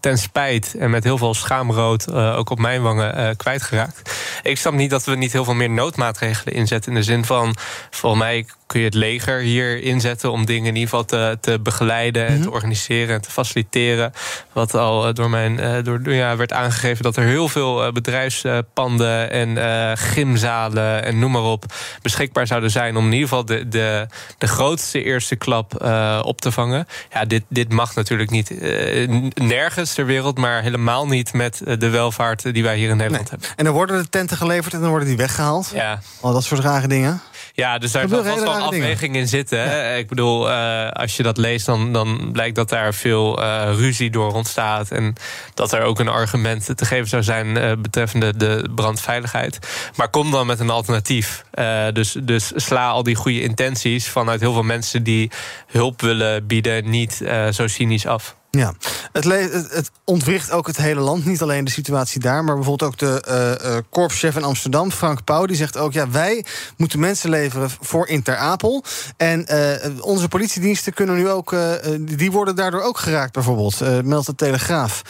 ten spijt en met heel veel schaamrood, ook op mijn wangen, kwijtgeraakt. Ik snap niet dat we niet heel veel meer noodmaatregelen inzetten. In de zin van, volgens mij kun je het leger hier inzetten om dingen in ieder geval te, te begeleiden en te organiseren en te faciliteren. Wat al door mijn door, ja, werd aangegeven dat er heel veel bedrijfspanden en uh, gymzalen en noem maar op beschikbaar zouden zijn om in ieder geval de, de, de grootste eerste klap uh, op te vangen. Ja, dit, dit mag natuurlijk niet uh, nergens ter wereld, maar helemaal niet met de welvaart die wij hier in Nederland nee. hebben. En dan worden de tenten geleverd en dan worden die weggehaald. Ja. Al dat soort rare dingen. Ja, dus daar zal vast wel een afweging in zitten. Ja. Ik bedoel, uh, als je dat leest, dan, dan blijkt dat daar veel uh, ruzie door ontstaat. En dat er ook een argument te geven zou zijn uh, betreffende de brandveiligheid. Maar kom dan met een alternatief. dus, dus sla al die goede intenties vanuit heel veel mensen die hulp willen bieden, niet zo cynisch af. Ja, het, het, ontwricht ook het hele land. Niet alleen de situatie daar, maar bijvoorbeeld ook de uh, uh, korpschef in Amsterdam, Frank Pauw, die zegt ook: ja, wij moeten mensen leveren voor Inter Apel. En uh, onze politiediensten kunnen nu ook, die worden daardoor ook geraakt, bijvoorbeeld. meldt de Telegraaf.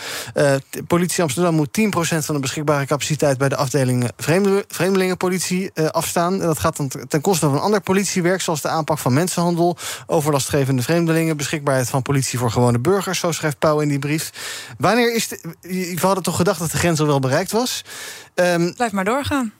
politie Amsterdam moet 10% van de beschikbare capaciteit bij de afdeling vreemde, vreemdelingenpolitie afstaan. Dat gaat dan ten koste van ander politiewerk, zoals de aanpak van mensenhandel, overlastgevende vreemdelingen, beschikbaarheid van politie voor gewone burgers. Schrijft Pauw in die brief. Wanneer is de, we hadden toch gedacht dat de grens al wel bereikt was? Um, Blijf maar doorgaan.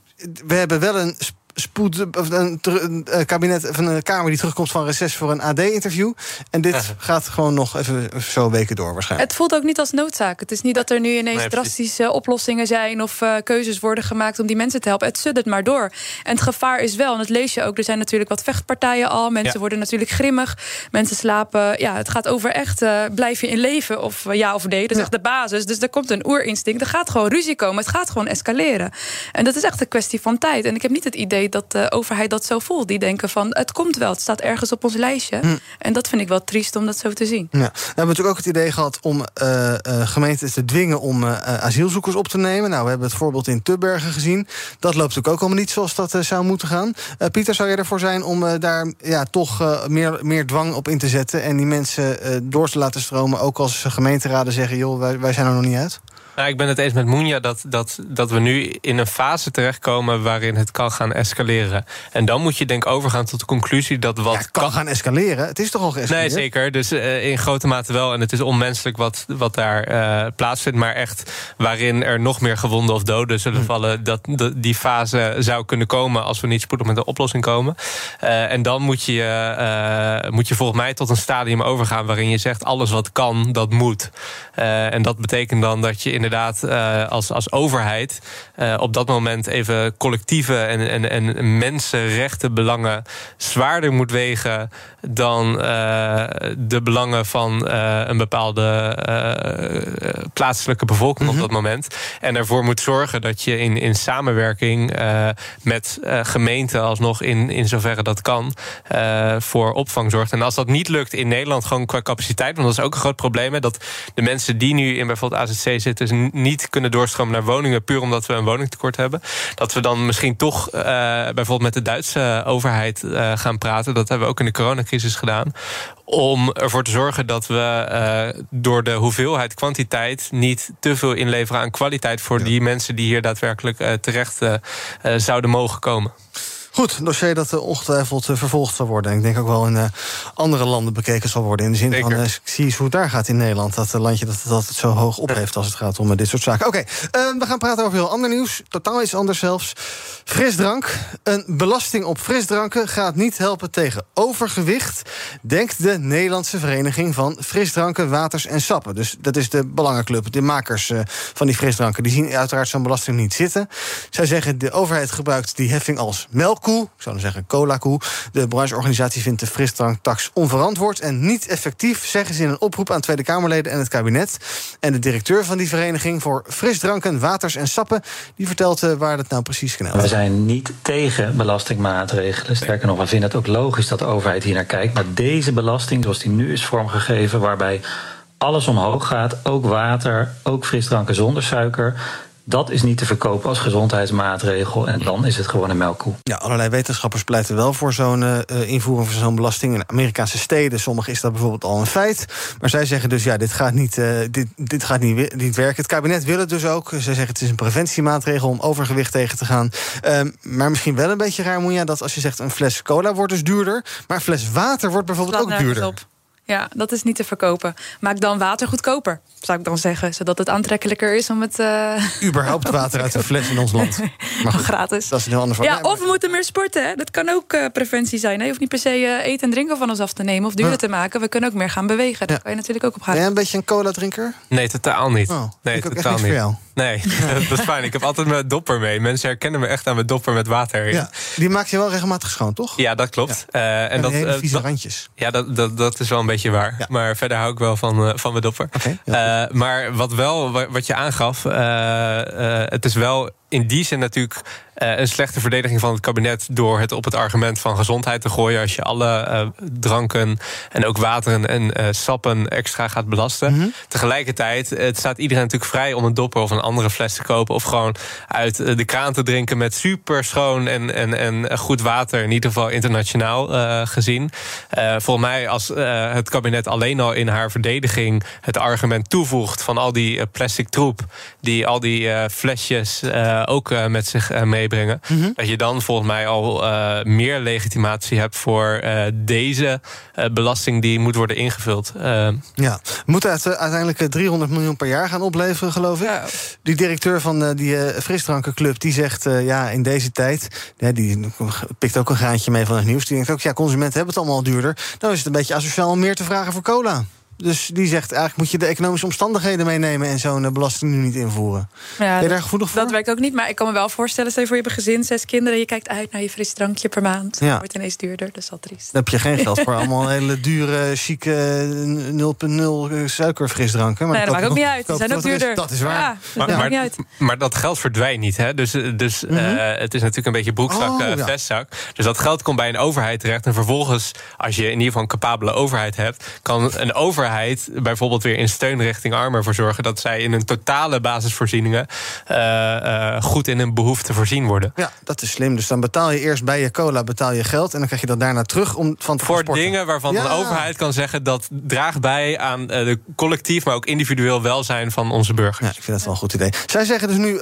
We hebben wel een spoed, of een, een, een kabinet van een kamer die terugkomt van reces voor een AD-interview. En dit gaat gewoon nog even zo weken door waarschijnlijk. Het voelt ook niet als noodzaak. Het is niet dat er nu ineens Nee, drastische oplossingen zijn of uh, keuzes worden gemaakt om die mensen te helpen. Het suddert maar door. En het gevaar is wel, en dat lees je ook, er zijn natuurlijk wat vechtpartijen al. Mensen Ja. worden natuurlijk grimmig. Mensen slapen. Ja, het gaat over echt uh, blijf je in leven of uh, ja of nee. Dat is echt de basis. Dus er komt een oerinstinct. Er gaat gewoon ruzie komen. Het gaat gewoon escaleren. En dat is echt een kwestie van tijd. En ik heb niet het idee idee dat de overheid dat zo voelt. Die denken van het komt wel, het staat ergens op ons lijstje. Hm. En dat vind ik wel triest om dat zo te zien. Ja. We hebben natuurlijk ook het idee gehad om uh, uh, gemeenten te dwingen om uh, asielzoekers op te nemen. Nou, we hebben het voorbeeld in Tubbergen gezien. Dat loopt natuurlijk ook allemaal niet zoals dat zou moeten gaan. Pieter, zou je ervoor zijn om daar ja, toch meer, meer dwang op in te zetten en die mensen door te laten stromen, ook als gemeenteraden zeggen: joh, wij, wij zijn er nog niet uit? Nou, ik ben het eens met Moenja dat, dat, dat we nu in een fase terechtkomen waarin het kan gaan escaleren. En dan moet je denk ik overgaan tot de conclusie dat wat. Ja, kan, gaan escaleren. Het is toch al geëscaleerd? Nee, zeker. Dus uh, in grote mate wel. En het is onmenselijk wat, wat daar uh, plaatsvindt. Maar echt waarin er nog meer gewonden of doden zullen hm. vallen. Dat, dat, die fase zou kunnen komen als we niet spoedig met een oplossing komen. Uh, en dan moet je, moet je volgens mij tot een stadium overgaan waarin je zegt: alles wat kan, dat moet. en dat betekent dan dat je in inderdaad als, als overheid op dat moment even collectieve en, en, en mensenrechtenbelangen zwaarder moet wegen dan uh, de belangen van een bepaalde plaatselijke bevolking op mhm. dat moment. En ervoor moet zorgen dat je in, in samenwerking met gemeenten alsnog in, in zoverre dat kan voor opvang zorgt. En als dat niet lukt in Nederland, gewoon qua capaciteit, want dat is ook een groot probleem. Hè, dat de mensen die nu in bijvoorbeeld AZC zitten, niet kunnen doorstromen naar woningen, puur omdat we een woningtekort hebben. Dat we dan misschien toch uh, bijvoorbeeld met de Duitse overheid uh, gaan praten. Dat hebben we ook in de coronacrisis gedaan. Om ervoor te zorgen dat we door de hoeveelheid kwantiteit niet te veel inleveren aan kwaliteit voor ja. die mensen die hier daadwerkelijk terecht zouden mogen komen. Goed, een dossier dat ongetwijfeld vervolgd zal worden. Ik denk ook wel in uh, andere landen bekeken zal worden. In de zin Zeker. van, ik zie eens hoe het daar gaat in Nederland. Dat landje dat het altijd zo hoog opheeft als het gaat om dit soort zaken. Oké, okay, we gaan praten over heel ander nieuws. Totaal iets anders zelfs. Frisdrank. Een belasting op frisdranken gaat niet helpen tegen overgewicht. Denkt de Nederlandse Vereniging van Frisdranken, Waters en Sappen. Dus dat is de belangenclub, de makers van die frisdranken. Die zien uiteraard zo'n belasting niet zitten. Zij zeggen, de overheid gebruikt die heffing als melk koe, ik zou zeggen cola-koe. De brancheorganisatie vindt de frisdranktax onverantwoord en niet effectief, zeggen ze in een oproep aan Tweede Kamerleden en het kabinet. En de directeur van die vereniging voor frisdranken, waters en sappen, die vertelt uh, waar dat nou precies knelt. We zijn niet tegen belastingmaatregelen. Sterker nog, we vinden het ook logisch dat de overheid hier naar kijkt. Maar deze belasting, zoals die nu is vormgegeven, waarbij alles omhoog gaat, ook water, ook frisdranken zonder suiker dat is niet te verkopen als gezondheidsmaatregel. En dan is het gewoon een melkkoe. Ja, allerlei wetenschappers pleiten wel voor zo'n uh, invoering van zo'n belasting. In Amerikaanse steden, sommige is dat bijvoorbeeld al een feit. Maar zij zeggen dus, ja, dit gaat niet, uh, dit, dit gaat niet, niet werken. Het kabinet wil het dus ook. Zij zeggen het is een preventiemaatregel om overgewicht tegen te gaan. Uh, maar misschien wel een beetje raar, Moenja, dat als je zegt een fles cola wordt dus duurder. Maar een fles water wordt bijvoorbeeld ook duurder. Op. Ja, dat is niet te verkopen. Maak dan water goedkoper, zou ik dan zeggen. Zodat het aantrekkelijker is om het... Uh... Überhaupt water uit de fles in ons land. Maar goed, gratis. Dat is een heel ander Ja, of we moeten meer sporten. Hè? Dat kan ook uh, preventie zijn. Hè? Je hoeft niet per se uh, eten en drinken van ons af te nemen... of duurder ja. te maken. We kunnen ook meer gaan bewegen. Daar kan je natuurlijk ook op gaan. Ben jij een beetje een cola-drinker? Nee, totaal niet. Oh, nee, ik ook totaal echt niet. Nee, dat is fijn. Ik heb altijd mijn dopper mee. Mensen herkennen me echt aan mijn dopper met water. Ja, die maak je wel regelmatig schoon, toch? Ja, dat klopt. Ja. Uh, en, en dat, hele vieze uh, randjes. Ja, dat, dat, dat is wel een beetje waar. Ja. Maar verder hou ik wel van, uh, van mijn dopper. Okay, maar wat wel, wat je aangaf, het is wel in die zin natuurlijk uh, een slechte verdediging van het kabinet door het op het argument van gezondheid te gooien. Als je alle uh, dranken en ook wateren en uh, sappen extra gaat belasten. Mhm. Mm -hmm. Tegelijkertijd, het staat iedereen natuurlijk vrij om een dopper of een andere fles te kopen. Of gewoon uit de kraan te drinken met super schoon en, en, en goed water. In ieder geval internationaal gezien. volgens mij, als het kabinet alleen al in haar verdediging het argument toevoegt van al die plastic troep, die al die flesjes ook met zich mee meebrengen. Mhm. Mm -hmm. Dat je dan volgens mij al meer legitimatie hebt voor deze belasting die moet worden ingevuld. ja, moet uiteindelijk 300 miljoen per jaar gaan opleveren, geloof ik. Ja. Die directeur van die frisdrankenclub die zegt ja, in deze tijd, die pikt ook een graantje mee van het nieuws. Die denkt ook, ja, consumenten hebben het allemaal duurder. Dan is het een beetje asociaal om meer te vragen voor cola. Dus die zegt eigenlijk moet je de economische omstandigheden meenemen en zo'n eh, belasting nu niet invoeren. Ja, ben je daar gevoelig voor? Dat ik ook niet, maar ik kan me wel voorstellen... stel je voor je hebt een gezin, zes kinderen... je kijkt uit naar je fris drankje per maand. Ja. Wordt ineens duurder, dat is al triest. Dan heb je geen geld voor allemaal hele dure, chique eh, 0,0 suikerfrisdranken. Nee, dat maakt ook niet uit. Die goedkoper zijn ook er is. duurder. Dat is waar. Ja, dat Maar, maakt maar, niet uit. maar dat geld verdwijnt niet. Hè? Dus, dus eh, het is natuurlijk een beetje broekzak, Oh, eh, ja. vestzak. Dus dat geld komt bij een overheid terecht. En vervolgens, als je in ieder geval een capabele overheid hebt... kan een overheid bijvoorbeeld weer in steun richting armen voor zorgen... dat zij in hun totale basisvoorzieningen... eh, eh, goed in hun behoeften voorzien worden. Ja, dat is slim. Dus dan betaal je eerst bij je cola betaal je geld... en dan krijg je dat daarna terug om van te Voor sporten. dingen waarvan Ja. een overheid kan zeggen... dat draagt bij aan eh, de collectief, maar ook individueel welzijn van onze burgers. Ja, ik vind dat wel een goed idee. Zij zeggen dus nu,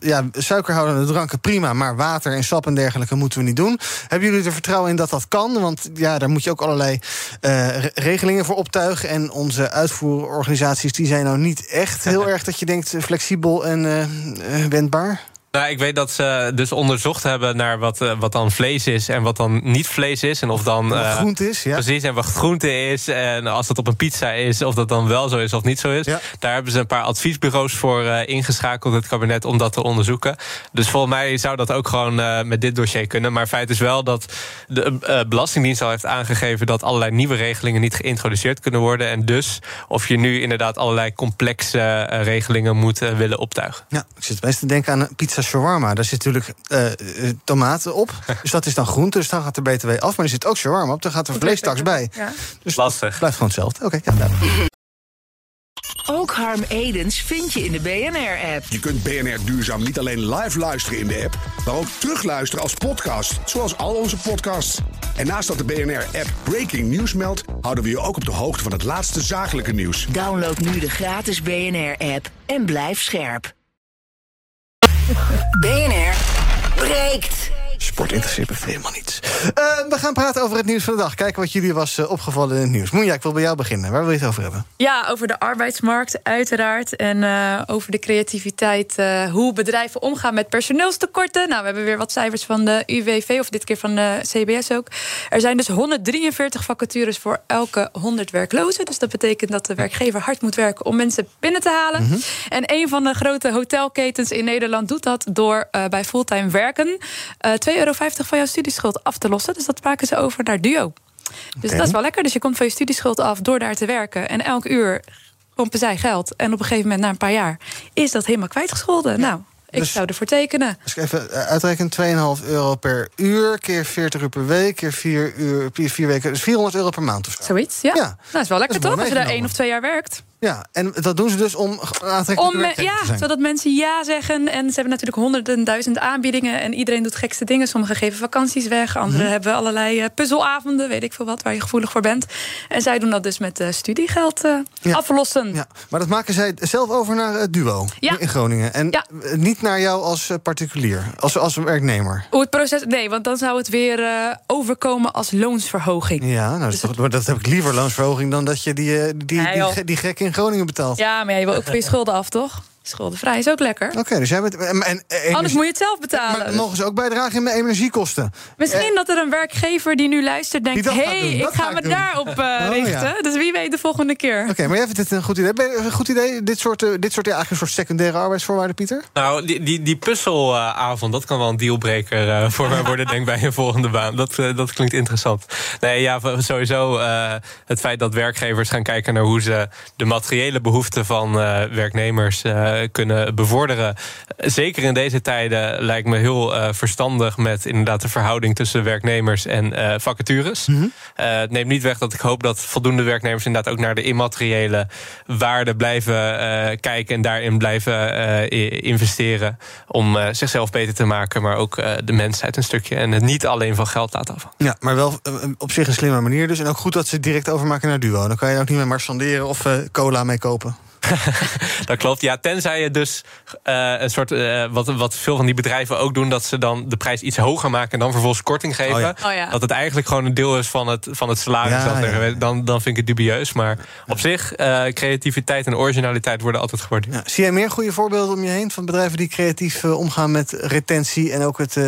ja, suikerhoudende dranken prima... maar water en sap en dergelijke moeten we niet doen. Hebben jullie er vertrouwen in dat dat kan? Want ja, daar moet je ook allerlei re- regelingen voor En onze uitvoerorganisaties die zijn nou niet echt heel erg... dat je denkt eh, flexibel en eh, eh, wendbaar. Nou, ik weet dat ze dus onderzocht hebben naar wat, eh, wat dan vlees is en wat dan niet vlees is. En of dan. Wat eh, groente is, ja. Precies, en wat groente is. En als dat op een pizza is, of dat dan wel zo is of niet zo is. Daar hebben ze een paar adviesbureaus voor eh, ingeschakeld, het kabinet, om dat te onderzoeken. Dus volgens mij zou dat ook gewoon met dit dossier kunnen. Maar feit is wel dat de Belastingdienst al heeft aangegeven dat allerlei nieuwe regelingen niet geïntroduceerd kunnen worden. En dus of je nu inderdaad allerlei complexe regelingen moet willen optuigen. Ja, ik zit best te denken aan een pizza shawarma. Daar zit natuurlijk eh, eh, tomaten op. Dus dat is dan groente, dus dan gaat de BTW af. Maar er zit ook shawarma op, dan gaat er vleestaks bij. Ja. Dus Lastig. blijft gewoon hetzelfde. Oké, ja, duidelijk. Ook Harm Edens vind je in de BNR-app. Je kunt BNR Duurzaam niet alleen live luisteren in de app, maar ook terugluisteren als podcast, zoals al onze podcasts. En naast dat de BNR-app Breaking News meldt, houden we je ook op de hoogte van het laatste zakelijke nieuws. Download nu de gratis BNR-app en blijf scherp. BNR breekt. Sport interesseert me helemaal niets. Eh, we gaan praten over het nieuws van de dag. Kijken wat jullie was eh, opgevallen in het nieuws. Moenja, ik wil bij jou beginnen. Waar wil je het over hebben? Ja, over de arbeidsmarkt uiteraard. En eh, over de creativiteit. eh, hoe bedrijven omgaan met personeelstekorten. Nou, we hebben weer wat cijfers van de UWV, of dit keer van de CBS ook. Er zijn dus 143 vacatures voor elke 100 werklozen. Dus dat betekent dat de werkgever hard moet werken om mensen binnen te halen. En een van de grote hotelketens in Nederland doet dat door bij fulltime werken 2,50 euro van jouw studieschuld af te lossen. Dus dat maken ze over naar Duo. Dus dat is wel lekker. Dus je komt van je studieschuld af door daar te werken. En elk uur pompen zij geld. En op een gegeven moment, na een paar jaar, is dat helemaal kwijtgescholden. Nou, ik Dus- zou ervoor tekenen. Ik even eh, uitreken, 2,5 euro per uur, keer 40 uur per week, keer 4, uur, keer 4 weken. Dus 400 euro per maand of zo. Zoiets, ja. Nou, dat is wel lekker toch? Als je daar één of twee jaar werkt. Ja, en dat doen ze dus om aantrekkelijke Om, eh, ja, te zijn. zodat mensen ja zeggen. En ze hebben natuurlijk honderden duizend aanbiedingen. En iedereen doet gekste dingen. Sommigen geven vakanties weg. Anderen Mhm. hebben allerlei eh, puzzelavonden. Weet ik veel wat, waar je gevoelig voor bent. En zij doen dat dus met eh, studiegeld Ja. aflossen. Ja, maar dat maken zij zelf over naar het duo Ja. in Groningen. En Ja. niet naar jou als particulier, als, als werknemer. Hoe het proces. Nee, want dan zou het weer overkomen als loonsverhoging. Ja, nou, dat, toch, dat heb ik liever loonsverhoging dan dat je die, die, die, die gek in Groningen betaalt. Ja, maar je wil ook voor je schulden af, toch? Schuldenvrij is ook lekker. Oké, dus jij bent. En, Anders moet je het zelf betalen. Maar mogen ze ook bijdragen in mijn energiekosten? Misschien dat er een werkgever die nu luistert denkt... Hé, hey, ik ga ga ik me doen. daarop eh, Oh, richten. ja. Dus wie weet de volgende keer. Oké, maar jij vindt het een goed idee. Ben je- Een goed idee, dit soort, eh, dit soort ja, eigenlijk een soort secundaire arbeidsvoorwaarden, Pieter? Nou, die, die, die puzzelavond, dat kan wel een dealbreaker eh, voor mij worden, denk ik, bij een volgende baan. Dat, eh, dat klinkt interessant. Nee, ja, sowieso eh, het feit dat werkgevers gaan kijken naar hoe ze de materiële behoeften van eh, werknemers eh, kunnen bevorderen. Zeker in deze tijden lijkt me heel eh, verstandig met inderdaad de verhouding tussen werknemers en eh, vacatures. Eh, het neemt niet weg dat ik hoop dat voldoende werknemers inderdaad ook naar de immateriële waarde blijven eh, kijken en daarin blijven eh, investeren. Om eh, zichzelf beter te maken, maar ook eh, de mensheid een stukje. En het niet alleen van geld laten afhangen. Ja, maar wel eh, op zich een slimme manier dus. En ook goed dat ze het direct overmaken naar duo. Dan kan je ook niet meer marchanderen of eh, cola mee kopen. dat klopt. Ja, tenzij je dus uh, een soort. Uh, wat, wat veel van die bedrijven ook doen, dat ze dan de prijs iets hoger maken en dan vervolgens korting geven. Oh ja. Oh ja. Dat het eigenlijk gewoon een deel is van het, van het salaris. Ja, dat er- ja. dan, dan vind ik het dubieus. Maar op zich, uh, creativiteit en originaliteit worden altijd gewaardeerd. Ja, zie jij meer goede voorbeelden om je heen van bedrijven die creatief uh, omgaan met retentie en ook het uh,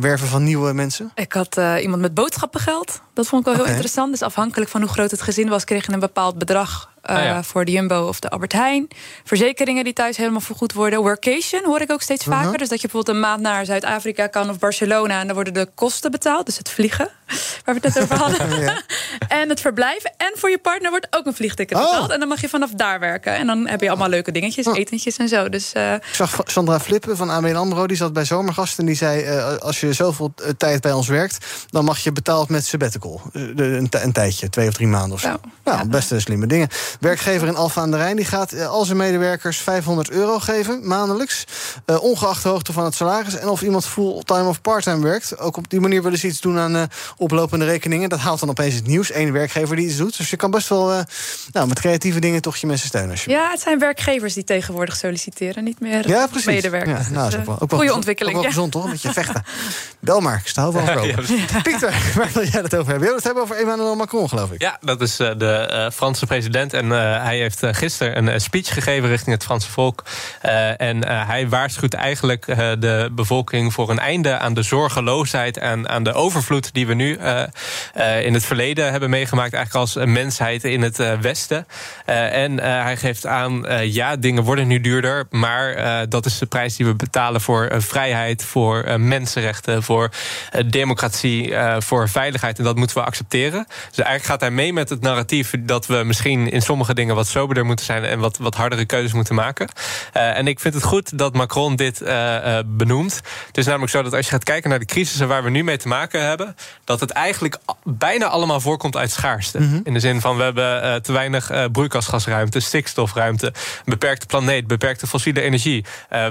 werven van nieuwe mensen? Ik had uh, iemand met boodschappengeld. Dat vond ik wel heel okay. interessant. Dus afhankelijk van hoe groot het gezin was, kreeg je een bepaald bedrag. Uh, ah, ja. Voor de Jumbo of de Albert Heijn. Verzekeringen die thuis helemaal vergoed worden. Workation hoor ik ook steeds vaker. Uh -huh. Dus dat je bijvoorbeeld een maand naar Zuid-Afrika kan of Barcelona. En dan worden de kosten betaald. Dus het vliegen, waar we het net over hadden. ja. En het verblijven. En voor je partner wordt ook een vliegticket oh. betaald. En dan mag je vanaf daar werken. En dan heb je allemaal leuke dingetjes, oh. etentjes en zo. Dus, uh... Ik zag Sandra Flippen van ABN AMRO. Die zat bij Zomergast. En die zei, uh, als je zoveel tijd bij ons werkt... dan mag je betaald met sabbatical. Een, een tijdje, twee of drie maanden of zo. Nou, nou best slimme dingen. Werkgever in Alfa aan de Rijn die gaat uh, al zijn medewerkers 500 euro geven, maandelijks. Uh, ongeacht de hoogte van het salaris. En of iemand fulltime of parttime werkt. Ook op die manier willen ze iets doen aan uh, oplopende rekeningen. Dat haalt dan opeens het nieuws. Eén werkgever die iets doet. Dus je kan best wel nou, met creatieve dingen toch je mensen steunen. Je ja, het zijn werkgevers die tegenwoordig solliciteren. Niet meer ja, precies. medewerkers. Ja, nou, dus, ook wel, ook wel, goede ontwikkeling. Ook wel ja. gezond, toch? Een beetje vechten. Bel maar, ik sta overal voor ja, Pieter, waar wil jij het over hebben? Je wil het hebben over Emmanuel Macron, geloof ik. Ja, dat is de Franse president. En hij heeft gisteren een speech gegeven richting het Franse volk. En hij waarschuwt eigenlijk de bevolking voor een einde aan de zorgeloosheid en aan de overvloed die we nu in het verleden hebben meegemaakt, eigenlijk als mensheid in het Westen. en hij geeft aan, ja, dingen worden nu duurder, maar dat is de prijs die we betalen voor vrijheid, voor mensenrechten, voor democratie, voor veiligheid. En dat moeten we accepteren. Dus eigenlijk gaat hij mee met het narratief dat we misschien in sommige dingen wat soberder moeten zijn en wat, wat hardere keuzes moeten maken. Uh, en ik vind het goed dat Macron dit uh, uh, benoemt. Het is namelijk zo dat als je gaat kijken naar de crisissen waar we nu mee te maken hebben, dat het eigenlijk bijna allemaal voorkomt uit schaarste. Mm -hmm. In de zin van we hebben te weinig broeikasgasruimte, stikstofruimte, beperkte planeet, beperkte fossiele energie,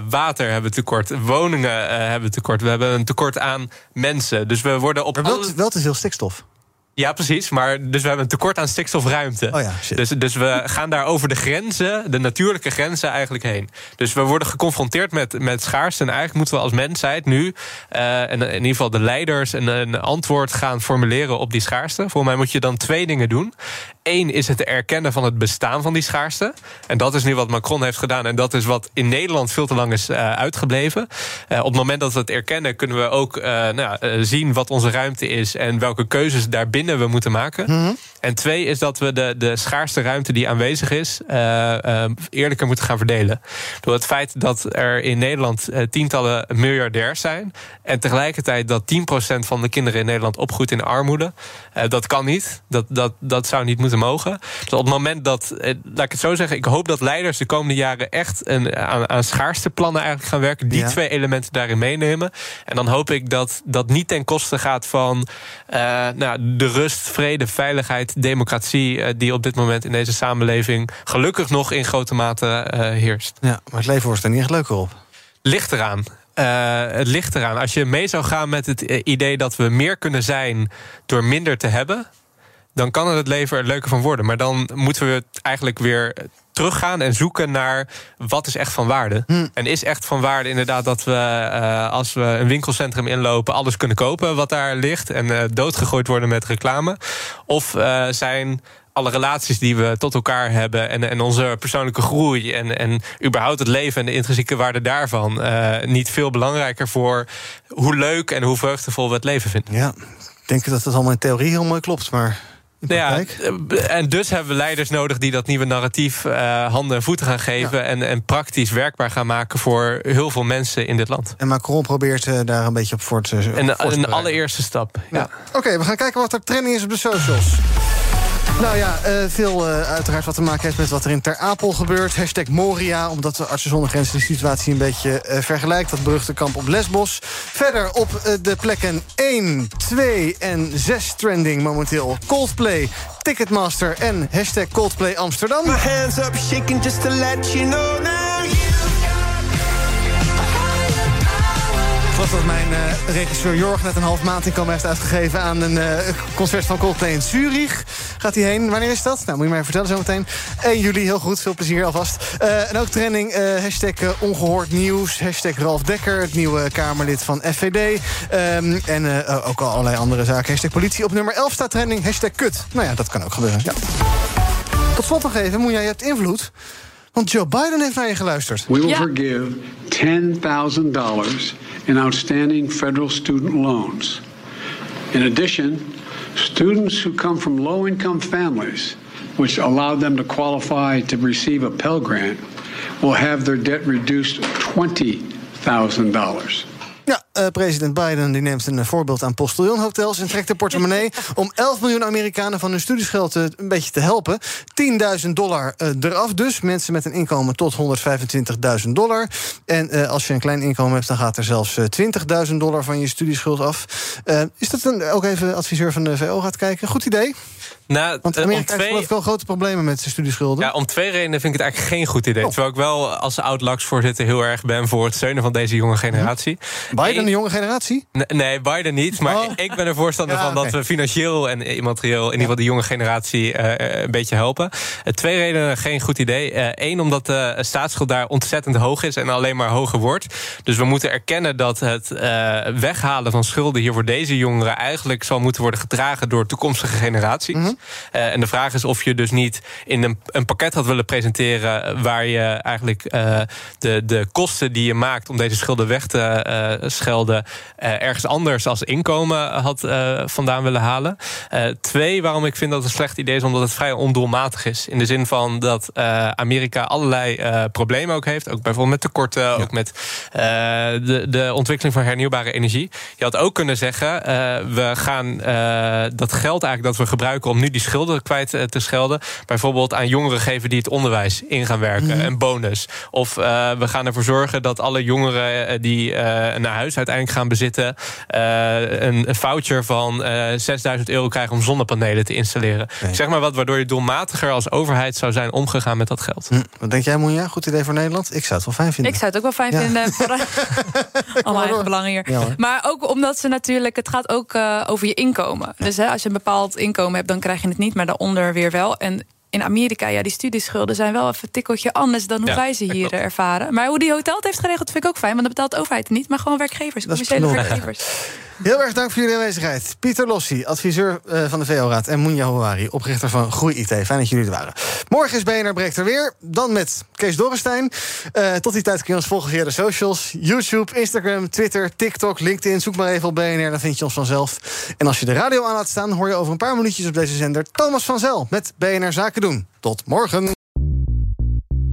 water hebben we tekort, woningen hebben we tekort, we hebben een tekort aan mensen. Dus we worden op. Maar wel, alle... wel te veel stikstof. Ja, precies. Maar dus we hebben een tekort aan stikstofruimte. Oh ja, dus, dus we gaan daar over de grenzen, de natuurlijke grenzen eigenlijk heen. Dus we worden geconfronteerd met, met schaarste. En eigenlijk moeten we als mensheid nu, uh, en in ieder geval de leiders, een, een antwoord gaan formuleren op die schaarste. Volgens mij moet je dan twee dingen doen. Eén is het erkennen van het bestaan van die schaarste. En dat is nu wat Macron heeft gedaan. En dat is wat in Nederland veel te lang is uh, uitgebleven. Uh, op het moment dat we het erkennen, kunnen we ook nou, zien wat onze ruimte is en welke keuzes daarbinnen we moeten maken. Mm -hmm. En twee is dat we de, de schaarste ruimte die aanwezig is, eerlijker moeten gaan verdelen. Door het feit dat er in Nederland tientallen miljardairs zijn. En tegelijkertijd dat 10% van de kinderen in Nederland opgroeit in armoede. dat kan niet. Dat, dat, dat zou niet moeten mogen. Dus op het moment dat, laat ik het zo zeggen, ik hoop dat leiders de komende jaren echt een, aan, aan schaarste plannen eigenlijk gaan werken. Die ja. twee elementen daarin meenemen. En dan hoop ik dat dat niet ten koste gaat van nou, de rust, vrede, veiligheid, democratie. Uh, die op dit moment in deze samenleving gelukkig nog in grote mate uh, heerst. Ja, maar het leven wordt er niet echt leuker op. Ligt eraan. Uh, het ligt eraan. Als je mee zou gaan met het idee dat we meer kunnen zijn door minder te hebben dan kan het het leven er leuker van worden. Maar dan moeten we het eigenlijk weer teruggaan en zoeken naar wat is echt van waarde. Hm. En is echt van waarde inderdaad dat we uh, als we een winkelcentrum inlopen alles kunnen kopen wat daar ligt en uh, doodgegooid worden met reclame? Of uh, zijn alle relaties die we tot elkaar hebben en, en onze persoonlijke groei en, en überhaupt het leven en de intrinsieke waarde daarvan niet veel belangrijker voor hoe leuk en hoe vreugdevol we het leven vinden. Ja, ik denk dat het allemaal in theorie heel mooi klopt, maar. Ja, en dus hebben we leiders nodig die dat nieuwe narratief uh, handen en voeten gaan geven. Ja. En, en praktisch werkbaar gaan maken voor heel veel mensen in dit land. En Macron probeert uh, daar een beetje op voor te. Een, een allereerste stap. Ja. ja. Oké, okay, we gaan kijken wat er trending is op de socials. Nou ja, uh, veel uh, uiteraard wat te maken heeft met wat er in Ter Apel gebeurt. Hashtag Moria, omdat de Artsen zonder Grenzen de situatie een beetje uh, vergelijkt. Dat beruchte kamp op Lesbos. Verder op de plekken 1, 2 en 6 trending momenteel. Coldplay, Ticketmaster en hashtag Coldplay Amsterdam. My hands up shaking just to let you know now you geloof dat mijn uh, regisseur Jorg net een half maand inkomen heeft uitgegeven... aan een uh, concert van Coldplay in Zurich. Gaat hij heen? Wanneer is dat? Nou, moet je mij vertellen zometeen. 1 juli, heel goed. Veel plezier alvast. Uh, en ook trending, hashtag ongehoord nieuws. Hashtag Ralf Dekker, het nieuwe Kamerlid van FVD. Um, en ook al allerlei andere zaken. Hashtag politie op nummer 11 staat trending. Hashtag kut. Nou ja, dat kan ook gebeuren. Ja. Tot slot nog even, moet jij, je hebt invloed... Want Joe Biden heeft naar je geluisterd. We will ja. forgive $10,000 in outstanding federal student loans. In addition, students who come from low-income families, which allow them to qualify to receive a Pell Grant, will have their debt reduced $20,000. Ja, uh, president Biden die neemt een voorbeeld aan postiljonhotels... en trekt de portemonnee om 11 miljoen Amerikanen van hun studiesgeld uh, een beetje te helpen. 10.000 dollar uh, eraf dus. Mensen met een inkomen tot 125.000 dollar. En als je een klein inkomen hebt, dan gaat er zelfs 20.000 dollar van je studieschuld af. is dat een, ook even adviseur van de VO gaat kijken? Goed idee? Nou, Want Amerika twee... heeft wel grote problemen met zijn studieschulden. Ja, om twee redenen vind ik het eigenlijk geen goed idee. Oh. Terwijl ik wel als oud-LAX-voorzitter heel erg ben... voor het steunen van deze jonge generatie. Biden, de jonge generatie? Nee, Biden niet. Maar oh. ik ben er voorstander van dat we financieel en immaterieel... in ieder geval de jonge generatie uh, een beetje helpen. Uh, twee redenen, geen goed idee. Eén, omdat de staatsschuld daar ontzettend hoog is... en alleen maar hoger wordt. Dus we moeten erkennen dat het weghalen van schulden... hier voor deze jongeren eigenlijk zal moeten worden gedragen... door toekomstige generaties. Mm uh, en de vraag is of je dus niet in een, een pakket had willen presenteren... waar je eigenlijk de, de kosten die je maakt om deze schulden weg te uh, schelden... ergens anders als inkomen had vandaan willen halen. twee, waarom ik vind dat het een slecht idee is... omdat het vrij ondoelmatig is. In de zin van dat Amerika allerlei problemen ook heeft. Ook bijvoorbeeld met tekorten, ja. ook met de, de ontwikkeling van hernieuwbare energie. Je had ook kunnen zeggen, we gaan dat geld eigenlijk dat we gebruiken... om nu die schulden kwijt eh, te schelden. Bijvoorbeeld aan jongeren geven die het onderwijs in gaan werken. Mhm. Een bonus. Of we gaan ervoor zorgen dat alle jongeren eh, die een huis uiteindelijk gaan bezitten... Uh, een, een, voucher van 6000 euro krijgen om zonnepanelen te installeren. Zeg maar wat waardoor je doelmatiger als overheid zou zijn omgegaan met dat geld. Hm. Wat denk jij, Moenja? Goed idee voor Nederland? Ik zou het wel fijn vinden. Ik zou het ook wel fijn ja. vinden. Allemaal eigen belangen hier. Ja, maar ook omdat ze natuurlijk... Het gaat ook over je inkomen. Dus hè, als je een bepaald inkomen hebt, dan krijg je het niet, maar daaronder weer wel. En in Amerika, ja, die studieschulden zijn wel even een tikkeltje anders dan hoe wij ze hier ervaren. Maar hoe die hotel het heeft geregeld, vind ik ook fijn. Want dat betaalt de overheid niet, maar gewoon werkgevers, commerciële werkgevers. Heel erg dank voor jullie aanwezigheid. Pieter Lossi, adviseur uh, van de VO-raad. En Moenja Houari, oprichter van Groei IT. Fijn dat jullie er waren. Morgen is BNR Breekt er weer. Dan met Kees Dorrestein. Uh, tot die tijd kun je ons volgen via de socials. YouTube, Instagram, Twitter, TikTok, LinkedIn. Zoek maar even op BNR, dan vind je ons vanzelf. En als je de radio aan laat staan... hoor je over een paar minuutjes op deze zender... Thomas van Zel met BNR Zaken doen. Tot morgen.